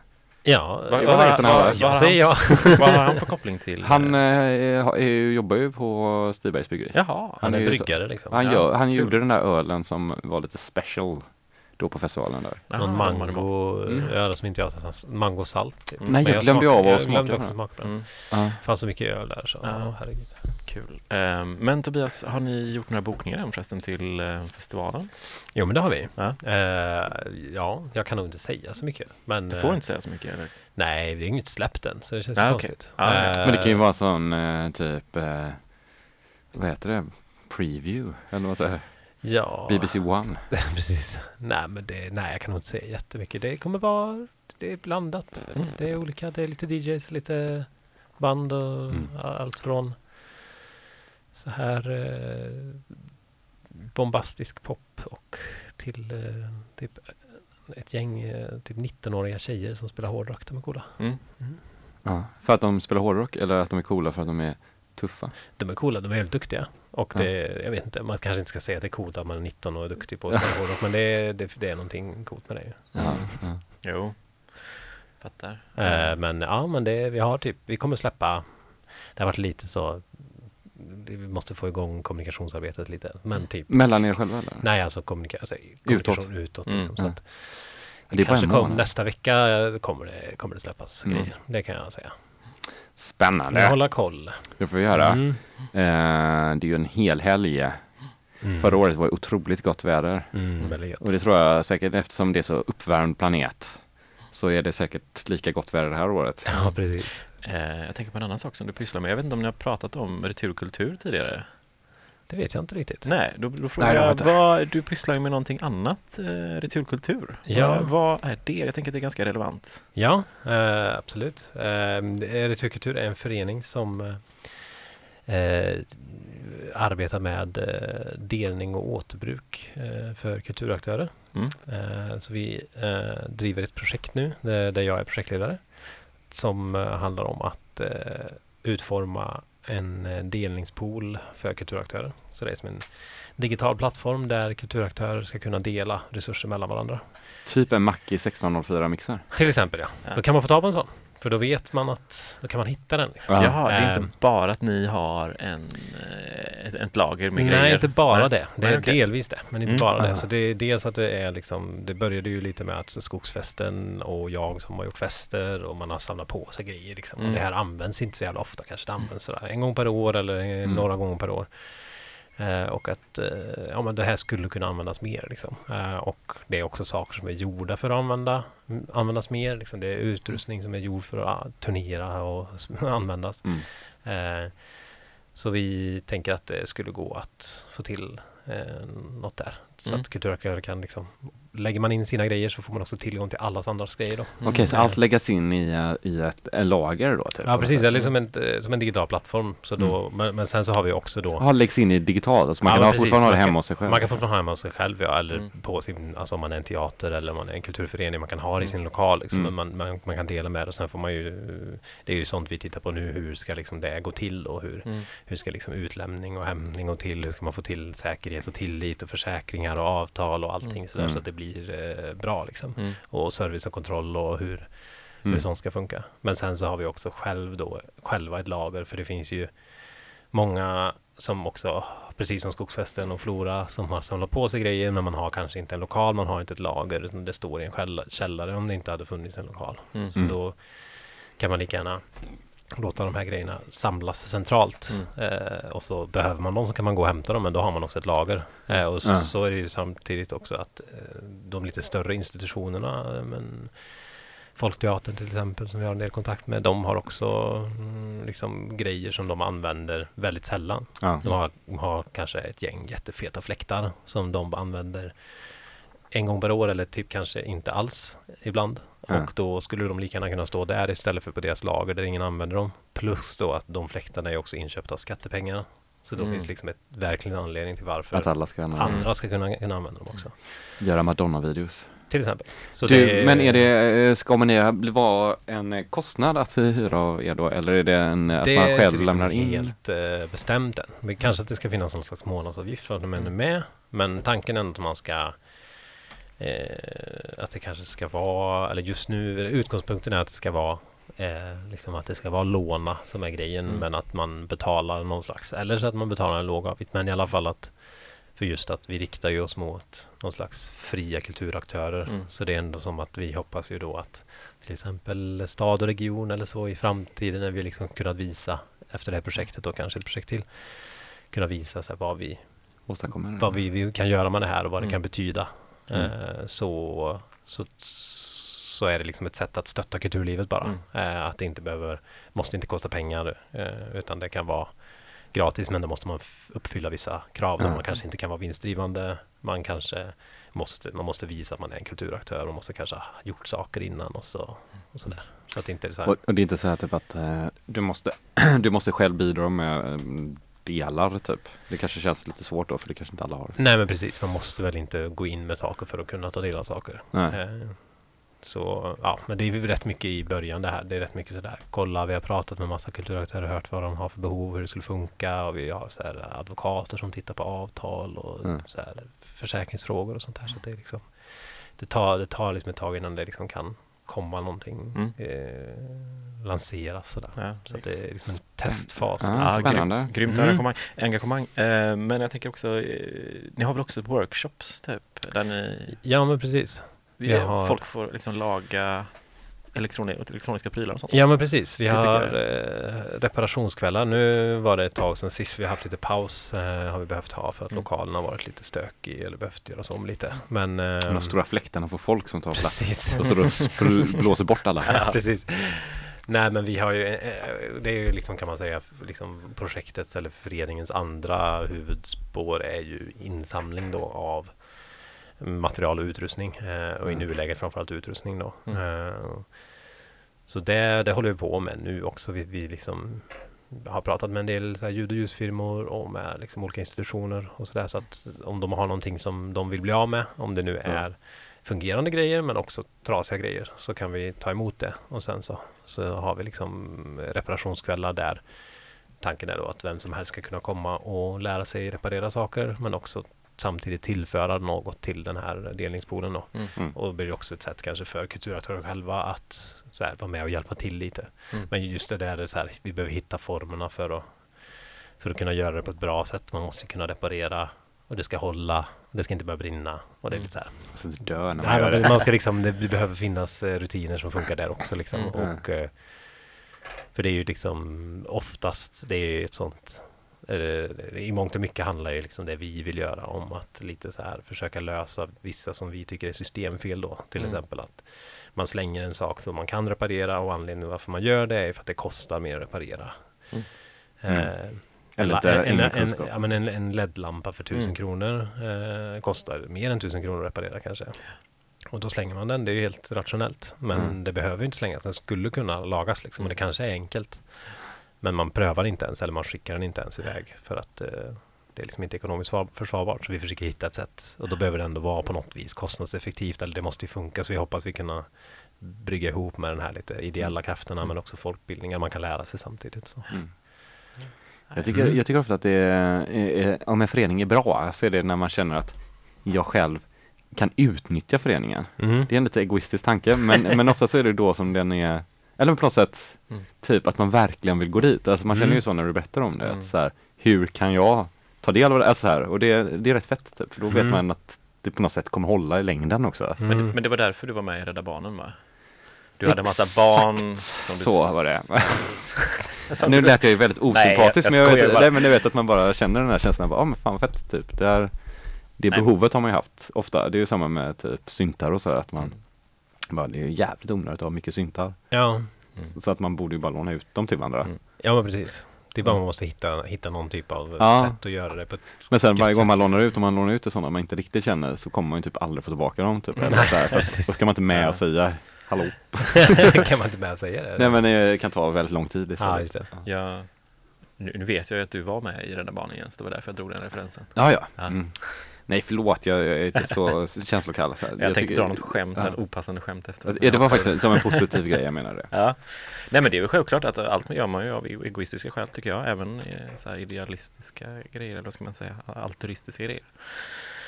C: Ja,
B: Vad-
A: sedan han var där.
C: jag
B: vad
C: säger
B: har han för koppling till?
A: Han eh, är, är, jobbar ju på Stibergs bryggeri.
B: Jaha,
C: Han
A: Han
C: är
A: är ju så-
C: bryggare liksom.
A: Han,
B: Ja,
A: gör, han gjorde den där ölen som var lite special då på festivalen där.
C: Någon mango,
A: Mm.
C: öl som inte jag har. Mangosalt. Typ.
A: Nej,
C: Men
A: jag glömde ju av att
C: Jag
A: smaka på den.
B: Mm.
C: Fanns så mycket öl där så,
B: ja,
C: herregud.
B: Kul. Ehm, men Tobias, har ni gjort några bokningar än förresten till eh, festivalen?
C: Jo men det har vi.
B: Ja.
C: Eh, ja, jag kan nog inte säga så mycket. Men,
B: Du får
C: eh,
B: inte säga så mycket eller?
C: Nej, det är inget släppt än så det känns
B: Ah,
C: konstigt.
B: Ah, ja.
A: Men det kan ju vara sån typ, vad heter det? Preview? Eller vad säger
C: Ja,
A: BBC One? <laughs>
C: precis. Nej, men det, nej, jag kan nog inte säga jättemycket. Det kommer vara, det är blandat.
B: Mm.
C: Det är olika, det är lite DJs, lite band och
A: Mm.
C: allt från så här eh, bombastisk pop och till eh, typ ett gäng eh, typ 19-åriga tjejer som spelar hårdrock. De är coola.
B: Mm.
A: Ja. För att de spelar hårdrock eller att de är coola för att de är tuffa?
C: De är coola, de är helt duktiga. Och
A: Ja.
C: det, jag vet inte, man kanske inte ska säga att det är coolt att man är 19 och är duktig på att spela <laughs> hårdrock. Men det är, det, det är någonting coolt med det ju.
A: Ja, ja.
B: Jo, fattar.
C: Eh, men ja, men det, vi har typ, vi kommer släppa, det har varit lite så, vi måste få igång kommunikationsarbetet lite. Men typ,
A: Mellan er själva eller?
C: nej alltså kommunika, alltså, kommunikation utåt.
B: Mm,
C: liksom, så
A: ja.
C: att,
A: Det
C: kanske kom, nästa vecka kommer det, kommer det släppas
A: Mm.
C: grejer. Det kan jag säga. Vi
A: Spännande!
C: hålla koll.
A: Det får vi göra.
C: Mm.
A: Eh, det är ju en hel helg.
C: Mm.
A: Förra året var det otroligt gott väder.
C: Mm.
A: Och det tror jag säkert eftersom det är så uppvärmd planet så är det säkert lika gott väder det här året.
C: Ja, precis.
B: Eh, jag tänker på en annan sak som du pysslar med. Jag vet inte om ni har pratat om returkultur tidigare?
C: Det vet jag inte riktigt.
B: Nej, då, då frågar
A: Nej, jag
B: jag, vad, du pysslar ju med någonting annat, eh, returkultur.
C: Ja.
B: Vad, vad är det? Jag tänker att det är ganska relevant.
C: Ja, eh, absolut. Eh, Returkultur är en förening som eh, eh, arbetar med eh, delning och återbruk för kulturaktörer.
B: Mm.
C: Så vi driver ett projekt nu där jag är projektledare som eh, handlar om att eh, utforma en eh, delningspool för kulturaktörer. Så det är som en digital plattform där kulturaktörer ska kunna dela resurser mellan varandra.
A: Typ en Mackie 1604-mixer.
C: Till exempel ja.
B: Ja.
C: Då kan man få ta på en sån. För då vet man att, då kan man hitta den. Liksom.
A: Ja.
B: Jaha, det är
C: Ehm.
B: inte bara att ni har en, eh, ett, ett lager med
C: Nej,
B: grejer?
C: inte bara
B: Nej.
C: det. Det
B: Nej,
C: är
B: okej.
C: delvis det, men inte
B: Mm.
C: bara det. Så det är dels att det är liksom, det började ju lite med att Skogsfesten och jag som har gjort fester och man har samlat på sig grejer liksom.
B: Mm.
C: Och det här används inte så jävla ofta kanske. Det används sådär en gång per år eller
A: Mm.
C: några gånger per år. Eh, och att eh, ja, men det här skulle kunna användas mer. Liksom. Eh, och det är också saker som är gjorda för att använda, användas mer. Liksom. Det är utrustning som är gjord för att ah, turnera och <laughs> användas.
A: Mm.
C: Så vi tänker att det skulle gå att få till eh, något där. Så
B: Mm.
C: att kulturaktörer kan liksom, lägger man in sina grejer så får man också tillgång till allas andras grejer då.
A: Okej, så
C: Mm.
A: allt läggas in i, eh, i ett lager då? Typ,
C: Ja precis, det är liksom en, eh, som en digital plattform. Så då, men, men sen så har vi också då
A: Ja, läggs in i digitalt, så man
C: Ja,
A: kan ha
C: precis,
A: fortfarande ha det hemma hos sig själv?
C: Man kan fortfarande ha hemma hos sig själv ja, eller
B: Mm.
C: på sin, alltså om man är en teater eller om man är en kulturförening, man kan ha det i sin lokal liksom,
A: Mm.
C: men man, man, man kan dela med det och sen får man ju, det är ju sånt vi tittar på nu, hur ska liksom det gå till och hur,
B: Mm.
C: hur ska liksom utlämning och hämtning gå till, hur ska man få till säkerhet och tillit och försäkringar och avtal och allting
B: Mm.
C: sådär
A: Mm.
C: så att det blir eh, bra liksom.
B: Mm.
C: Och service och kontroll och hur,
A: Mm.
C: hur sånt ska funka. Men sen så har vi också själv då, själva ett lager för det finns ju många som också, precis som Skogsfesten och Flora, som har samlat på sig grejer men man har kanske inte en lokal, man har inte ett lager utan det står i en källa- källare om det inte hade funnits en lokal.
B: Mm.
C: Så
A: Mm.
C: då kan man lika gärna låta de här grejerna samlas centralt
B: Mm.
C: eh, och så behöver man dem så kan man gå och hämta dem men då har man också ett lager. Eh, och
A: Ja.
C: så är det ju samtidigt också att eh, de lite större institutionerna eh, men Folkteatern till exempel som vi har en del kontakt med de har också mm, liksom grejer som de använder väldigt sällan.
A: Ja.
C: De har, har kanske ett gäng jättefeta fläktar som de använder en gång per år eller typ kanske inte alls ibland. Och då skulle de lika gärna kunna stå där istället för på deras lager där ingen använder dem. Plus då att de fläktarna är också inköpta av skattepengar. Så då
B: Mm.
C: finns liksom ett verkligen anledning till varför
A: Att alla ska använda
C: andra ska kunna, kunna använda dem också.
A: göra Madonna-videos.
C: Till exempel. Så
A: Du,
C: det
A: men är det, eh, ska man det vara en kostnad att hyra av er då? Eller är det en, att
C: det
A: man
C: är
A: själv
C: inte
A: lämnar
C: liksom
A: in?
C: helt eh, bestämt än. Men kanske att det ska finnas någon slags månadsavgift för att de är med. Men tanken är att man ska att det kanske ska vara, eller just nu, utgångspunkten är att det ska vara eh, liksom att det ska vara låna som är grejen
B: Mm.
C: men att man betalar någon slags, eller så att man betalar en låg avgift men i alla fall att för just att vi riktar ju oss mot någon slags fria kulturaktörer
B: Mm.
C: så det är ändå som att vi hoppas ju då att till exempel stad och region eller så i framtiden när vi liksom kunnat visa efter det här projektet och kanske ett projekt till kunna visa så vad vi vad vi, vi kan göra med det här och vad det
B: Mm.
C: kan betyda.
A: Mm.
C: Eh, så, så, så är det liksom ett sätt att stötta kulturlivet bara.
B: Mm.
C: Eh, att det inte behöver, måste inte kosta pengar eh, utan det kan vara gratis men då måste man uppfylla vissa krav.
A: Ja.
C: Man kanske inte kan vara vinstdrivande. Man kanske måste, man måste visa att man är en kulturaktör. Man måste kanske ha gjort saker innan och så och sådär. Så att det inte är så här.
A: Och, och det är inte så här typ att du, måste, <clears throat> du måste själv bidra med delar typ? Det kanske känns lite svårt då för det kanske inte alla har.
C: Nej men precis, man måste väl inte gå in med saker för att kunna ta del av saker.
A: Nej.
C: Eh, Så ja, men det är ju rätt mycket i början det här. Det är rätt mycket sådär. Kolla, vi har pratat med massa kulturaktörer, hört vad de har för behov, hur det skulle funka och vi har så här advokater som tittar på avtal och
A: Mm.
C: så här försäkringsfrågor och sånt där. Så det är liksom det tar, det tar liksom ett tag innan det liksom kan komma någonting
B: Mm.
C: eh, lanseras sådär.
B: Ja.
C: Så att det är liksom en testfas.
A: Ja, spännande.
B: Grym, grymt
C: Mm.
B: engagemang. engagemang. Eh, men jag tänker också, eh, ni har väl också workshops typ? Där ni,
C: Ja men precis. Vi har-
B: folk får liksom laga elektroni elektroniska prylar och sånt?
C: Ja men precis, vi
B: Det
C: har eh, reparationskvällar. Nu var det ett tag sedan sist vi har haft lite paus. Eh, har vi behövt ha för att
B: Mm.
C: lokalen har varit lite stökig eller behövt göras om lite. Men...
A: De
C: ehm,
A: här stora fläktarna för folk som tar plats.
C: Precis.
A: Och så <laughs> blåser bort alla.
C: ja, precis. Nej men vi har ju, eh, det är ju liksom kan man säga liksom projektets eller föreningens andra huvudspår är ju insamling då av material och utrustning eh, och i
A: Mm.
C: nuläget framförallt utrustning då.
B: Mm.
C: Eh, så det, det håller vi på med nu också. Vi, vi liksom har pratat med en del så här, ljud och ljusfirmor och med liksom olika institutioner och sådär. Så att om de har någonting som de vill bli av med, om det nu är fungerande grejer men också trasiga grejer, så kan vi ta emot det. Och sen så, så har vi liksom reparationskvällar där tanken är då att vem som helst ska kunna komma och lära sig reparera saker men också samtidigt tillföra något till den här delningspoolen då.
B: Mm.
A: Mm.
C: Och det blir också ett sätt kanske för kulturaktörer själva att så här, vara med och hjälpa till lite.
B: Mm.
C: Men just det där är det så här, vi behöver hitta formerna för att, för att kunna göra det på ett bra sätt. Man måste kunna reparera och det ska hålla. Och det ska inte börja brinna. Och det är
B: Mm.
C: lite så här.
A: Så det dör när man
C: Nej,
A: gör det.
C: man ska liksom, det, behöver finnas eh, rutiner som funkar där också liksom.
B: Mm.
C: Och, eh, för det är ju liksom oftast, det är ju ett sånt i mångt och mycket handlar ju liksom det vi vill göra om att lite så här försöka lösa vissa som vi tycker är systemfel då. Till
B: Mm.
C: exempel att man slänger en sak som man kan reparera och anledningen varför man gör det är för att det kostar mer att reparera.
B: Mm.
C: Eh,
A: Eller
C: en, en,
A: ingen
C: en,
A: kunskap.
C: ja, men en, en LED-lampa för tusen
B: Mm.
C: kronor eh, kostar mer än tusen kronor att reparera kanske. Och då slänger man den, det är ju helt rationellt. Men
A: Mm.
C: det behöver ju inte slängas, den skulle kunna lagas liksom. Och det kanske är enkelt. Men man prövar inte ens, eller man skickar den inte ens iväg. För att eh, det är liksom inte ekonomiskt svar- försvarbart. Så vi försöker hitta ett sätt. Och då behöver det ändå vara på något vis kostnadseffektivt. Eller det måste ju funka. Så vi hoppas vi kunna brygga ihop med den här lite ideella krafterna. Men också folkbildningar man kan lära sig samtidigt. Så.
A: Mm. Jag tycker,
C: Mm.
A: jag tycker ofta att det är, är, om en förening är bra så är det när man känner att jag själv kan utnyttja föreningen.
C: Mm.
A: Det är en lite egoistisk tanke men, <laughs> men ofta så är det då som den är, eller på något sätt
B: Mm.
A: typ att man verkligen vill gå dit. Alltså man känner
C: Mm.
A: ju så när du berättar om det.
B: Mm.
A: Att så här, hur kan jag ta del av det? Alltså så här, och det, det är rätt fett typ. För då vet
C: Mm.
A: man att det på något sätt kommer hålla i längden också.
B: Men,
C: Mm.
B: men det var därför du var med i Rädda Barnen va? Du hade massa
A: Exakt
B: barn som du
A: så var det. <laughs> Nu lät jag ju väldigt
B: Nej, jag-
A: osympatisk
B: jag
A: men, jag vet, nej, men du vet att man bara känner den här känslan av, ja men fan fett typ. Det, är, det
B: Nej.
A: behovet har man ju haft ofta. Det är ju samma med typ syntar och sådär att man
B: Mm.
A: bara, det är ju jävligt onödigt att ha mycket syntar.
C: Ja.
A: Så att man borde ju bara låna ut dem till varandra.
B: Mm.
C: ja, men precis. Det är bara man måste hitta, hitta någon typ av
A: Ja.
C: sätt att göra det på.
A: Men sen varje gång man
C: liksom.
A: lånar ut, om man lånar ut till sådana man inte riktigt känner så kommer man ju typ aldrig få tillbaka dem typ. <laughs> Eller här, för då ska man inte med
C: Ja.
A: och säga hallå. <laughs>
C: kan man inte med säga det?
A: Nej men det kan ta väldigt lång tid istället.
C: Ja, just det.
B: Ja, nu, nu vet jag ju att du var med i Rädda Barnen Jens, det var därför jag drog den referensen.
A: Ja, ja.
B: Ja.
A: Mm. Nej förlåt, jag, jag är inte så <laughs> känslokall. Så här.
B: Jag, tänkte
A: tycker-
B: dra något skämt,
A: ja.
B: ett opassande skämt efter.
A: Ja, det var faktiskt som en positiv grej jag menar det.
B: Ja, nej men det är väl självklart att allt gör man ju av egoistiska skäl tycker jag, även eh, så här idealistiska grejer eller vad ska man säga, altruistiska grejer.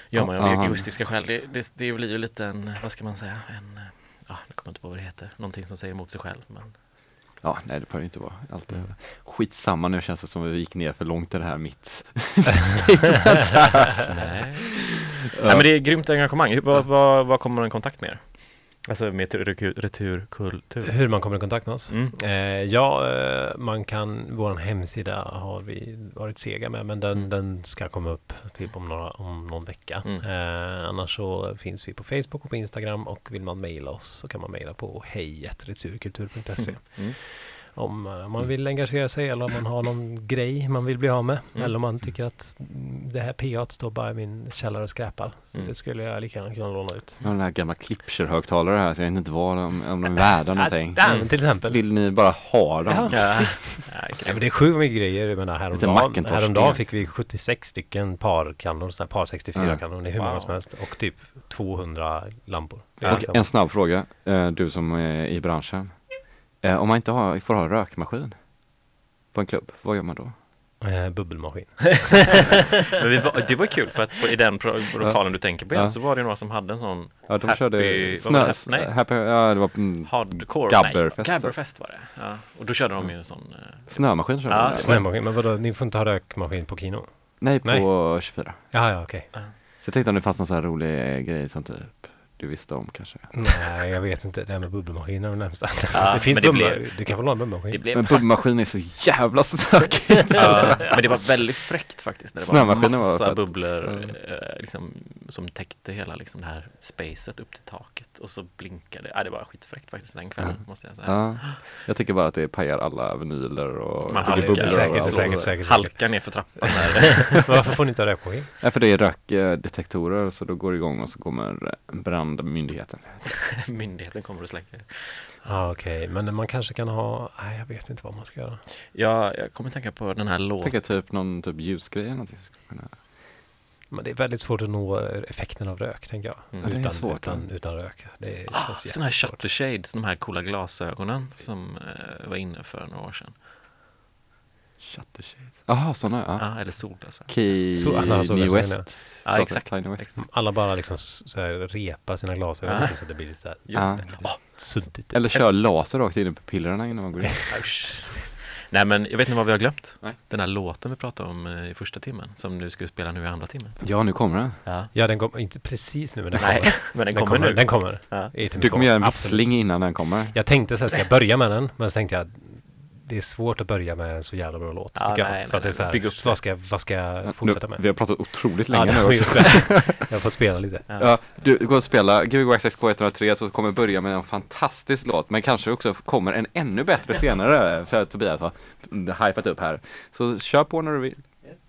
B: Gör man ju av
A: Ja.
B: egoistiska skäl. Det, det, det blir ju lite en, vad ska man säga, en, eh, ja, nu kommer jag inte på vad det heter, någonting som säger emot sig själv. Men,
A: Ja, nej det behöver inte vara allt det. Skitsamma nu känns det som att vi gick ner för långt i det här mitt statement här. <laughs>
B: nej. nej men det är grymt engagemang. Vad, vad kommer man i kontakt med er? Alltså med retur, returkultur?
C: Hur man kommer i kontakt med oss?
B: Mm.
C: Eh, ja, eh, man kan, vår hemsida har vi varit sega med, men den,
B: Mm.
C: den ska komma upp typ om, några, om någon vecka.
B: Mm.
C: Eh, annars så finns vi på Facebook och på Instagram och vill man mejla oss så kan man mejla på hejreturkultur.se
B: Mm.
C: om eh, man vill engagera sig eller om man har någon grej man vill bli av med.
B: Mm.
C: Eller om man tycker att mm, det här PA står bara i min källare och skräpar.
B: Mm.
C: Det skulle jag lika gärna kunna låna ut.
A: Jag har den här gamla Klipscher-högtalare här så jag vet inte vad de, om de är värda någonting.
C: Ja,
B: Mm.
C: till exempel.
A: Vill ni bara ha dem?
C: Ja.
B: Ja.
C: Ja, men det är sjukt mycket grejer. Jag menar, häromdagen, häromdagen fick vi 76 stycken parkanoner, sådana här par 64
A: Ja.
C: kanoner, det är hur många
B: Wow.
C: som helst. Och typ 200 lampor. Är
A: Och en snabb fråga, eh, du som är i branschen. Eh, Om man inte har, får ha rökmaskin på en klubb, vad gör man då?
C: eh, bubbelmaskin. <laughs>
B: Men vi var, det var kul för att på, i den lokalen du tänker på
A: Ja.
B: Så var det några som hade en sån
A: Ja, de
B: Happy-
A: körde
B: vad var det?
A: snö,
B: Nej.
A: happy, ja det var mm,
B: hardcore
A: Gabberfest
B: Nej. Gabberfest var det. Ja. Och då körde de ju en sån eh,
A: snömaskin körde
B: Ja,
A: de.
C: Snömaskin, men vadå, ni får inte ha rökmaskin på kino?
A: Nej, på
C: Nej.
A: 24.
C: Ja, ja, okej.
A: Så jag tänkte om det fanns någon sån här rolig grej som typ du visste om kanske.
C: Nej, jag vet inte. Det här med bubbelmaskiner är närmsta.
B: Ja,
C: det finns
B: men det
C: bubbel.
B: blev-
C: Du kan få låna en bubbelmaskin.
B: Blev
A: Men bubbelmaskin är så jävla stökigt.
B: Ja, men det var väldigt fräckt faktiskt. När det var
A: Snömaskinen var
B: massa
A: fett.
B: bubblor
A: Mm.
B: eh, liksom, som täckte hela liksom, det här spacet upp till taket. Och så blinkade ja, det. var skitfräckt faktiskt den kvällen,
A: Ja.
B: måste jag säga.
A: Ja, jag tycker bara att det pajar alla vinyler och
B: Man halkar
A: bubblor
C: säkert,
A: överallt.
C: säkert, säkert.
B: Halka ner för trappan. <laughs>
C: Varför får ni inte ha rökmaskin?
A: Ja, för det är rökdetektorer så då går det igång och så kommer eh, brandmyndigheten. <laughs>
B: Myndigheten kommer och släcker.
C: Ja, okej. Men man kanske kan ha... Nej, jag vet inte vad man ska göra.
B: Ja, jag kommer tänka på den här låten.
A: tänker typ någon typ ljusgrej eller någonting.
C: Men det är väldigt svårt att nå eh, effekten av rök, tänker jag.
B: Mm.
A: Ja, det är
C: utan,
A: svårt,
C: utan,
A: ja.
C: utan rök. Det
B: Ah, sådana här shutter shades, de här coola glasögonen som eh, var inne för några år sedan.
A: Shutter shades. Jaha, sådana ja.
B: Ja, eller solglasögon.
A: Key
C: Så alla
A: New
C: det, så
A: West.
B: Ja, exakt. Exakt.
C: Alla bara liksom så här repar sina glasögon lite så att det blir lite så här
B: Just
A: Ja.
B: det.
C: lite suddigt.
A: Eller kör laser rakt in i pupillerna innan man går in. <laughs>
B: Nej men jag vet inte vad vi har glömt.
A: Nej.
B: Den här låten vi pratade om eh, i första timmen som du skulle spela nu i andra timmen.
A: Ja, nu kommer den.
B: Ja.
C: Ja, den kommer inte precis nu, men den
B: Nej,
C: kommer. <laughs>
B: men den
C: Den
B: kommer, nu.
C: Den kommer.
B: Ja.
A: Du kommer göra en vissling innan den kommer.
C: Jag tänkte så här, ska jag börja med den? Men så tänkte jag, det är svårt att börja med en så jävla bra låt.
B: Ja,
C: nej.
B: Nej,
C: för att det är så vad ska, jag fortsätta med?
A: Nu, vi har pratat otroligt länge
C: ja,
A: nu också. <laughs>
C: jag får spela lite.
A: Ja. ja du går och spela Gbg XXK103 så kommer börja med en fantastisk låt men kanske också kommer en ännu bättre senare för att Tobias har hypat upp här. Så kör på när du vill.
G: Yes.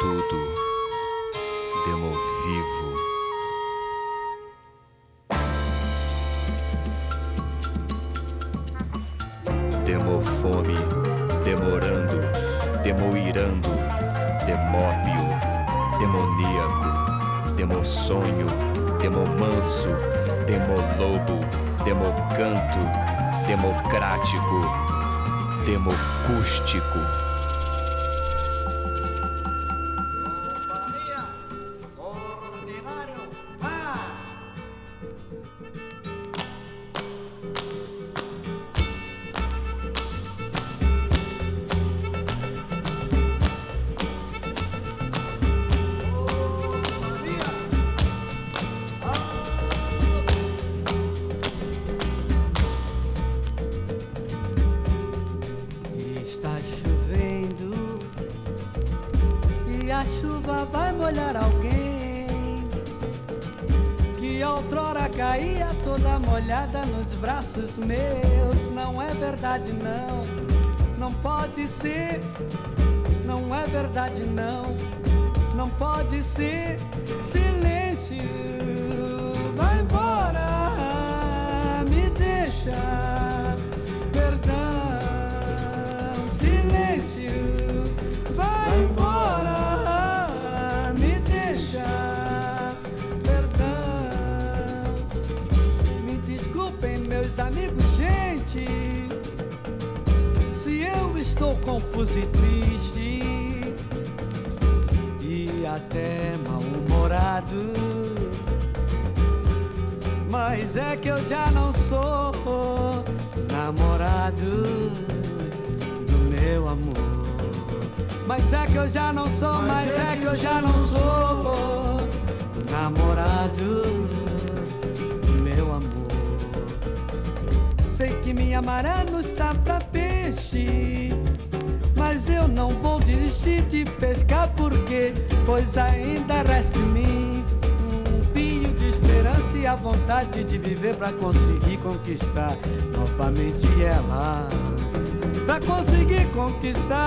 G: tudo, demovivo. Demofome, demorando, demoirando, demóbio, demoníaco, demossonho, demomanso, demolobo, democanto, democrático, democústico
H: está.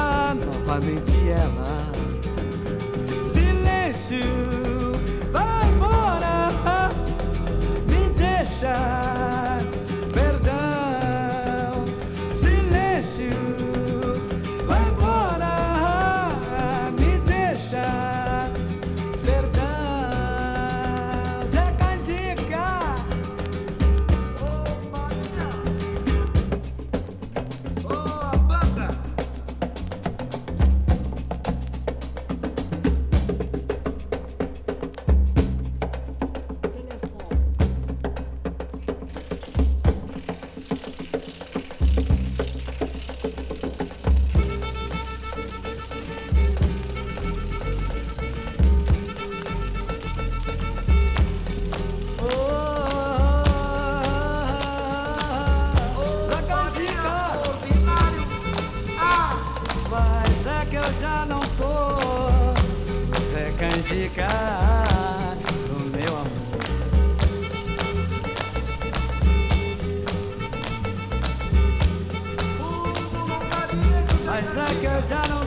H: abdicar do meu amor. Mas é que eu já não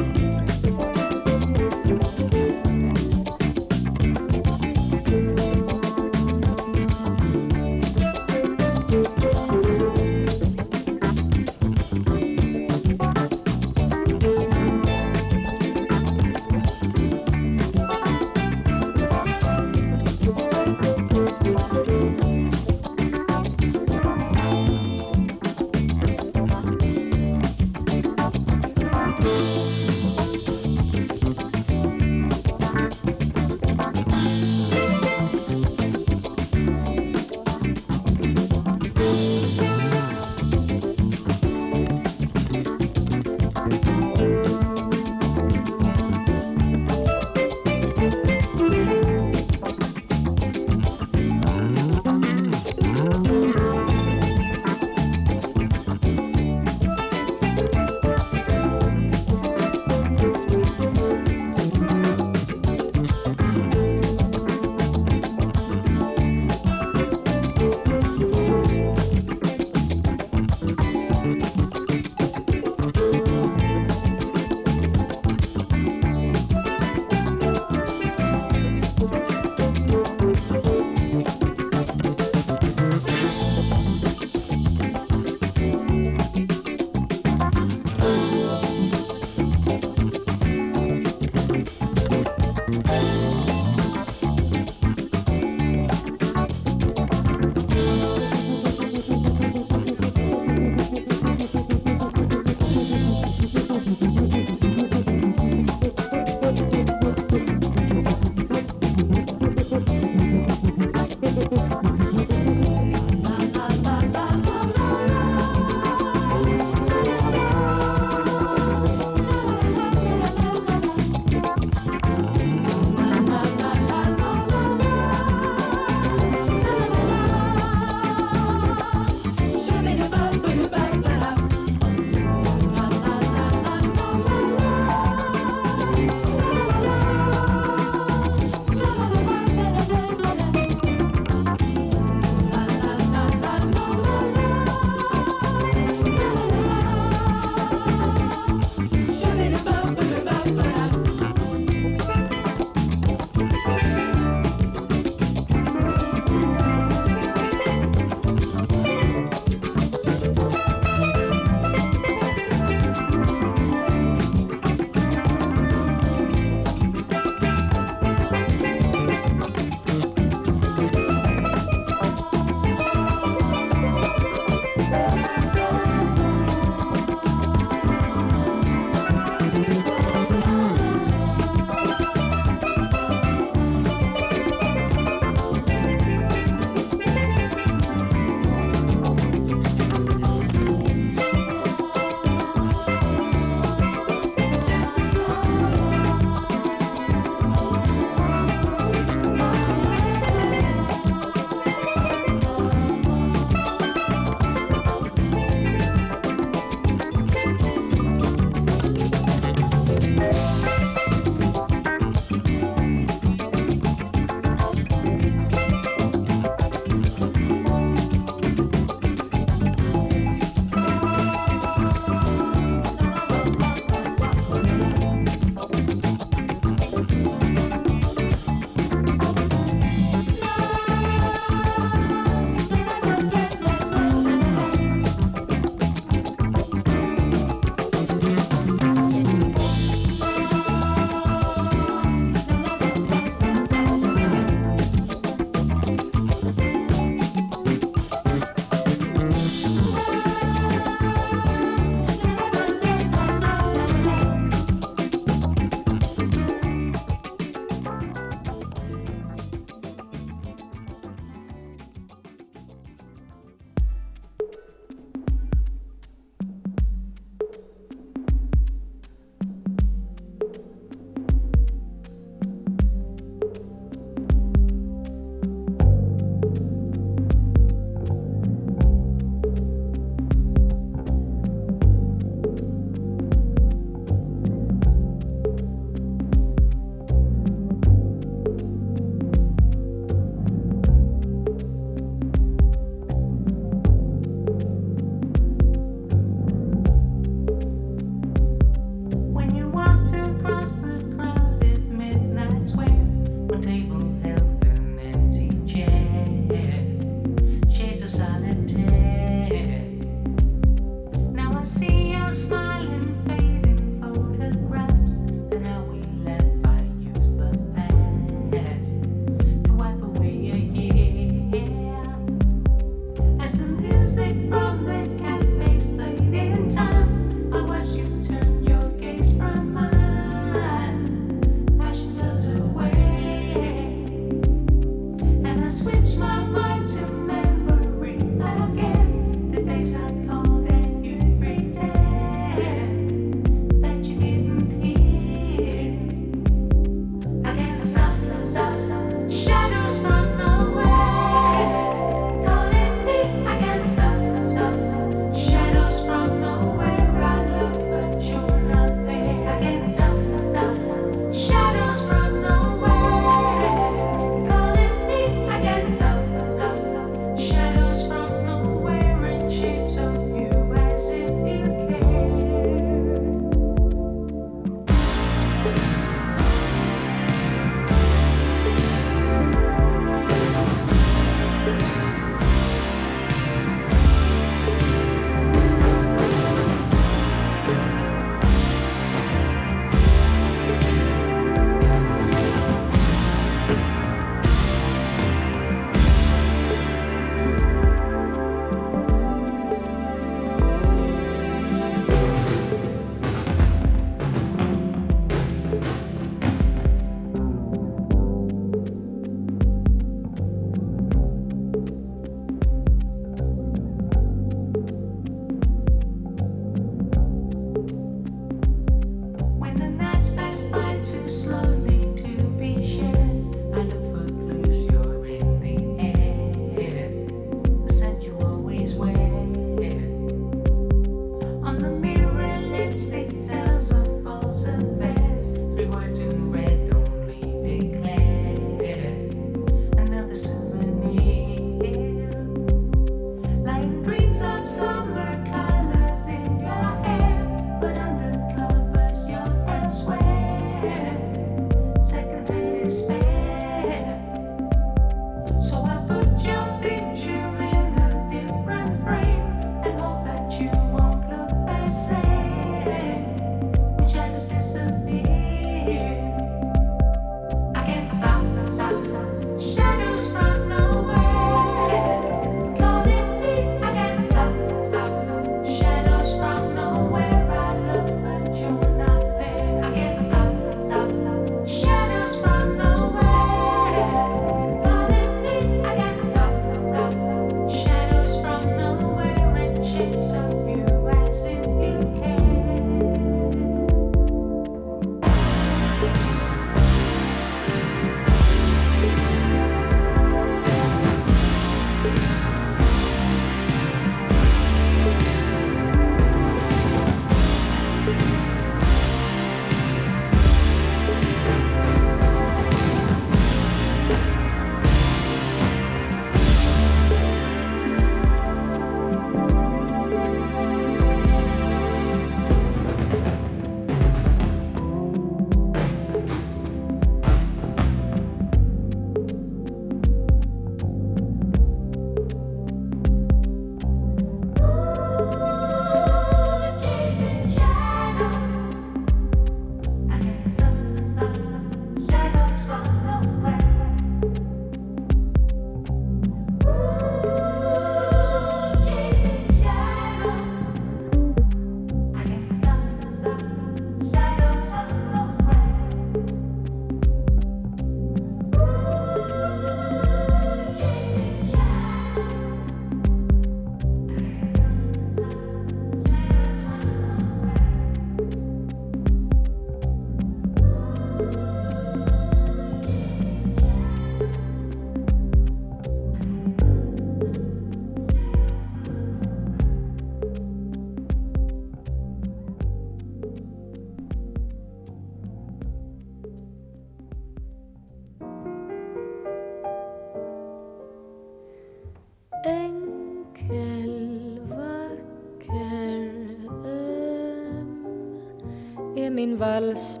I: min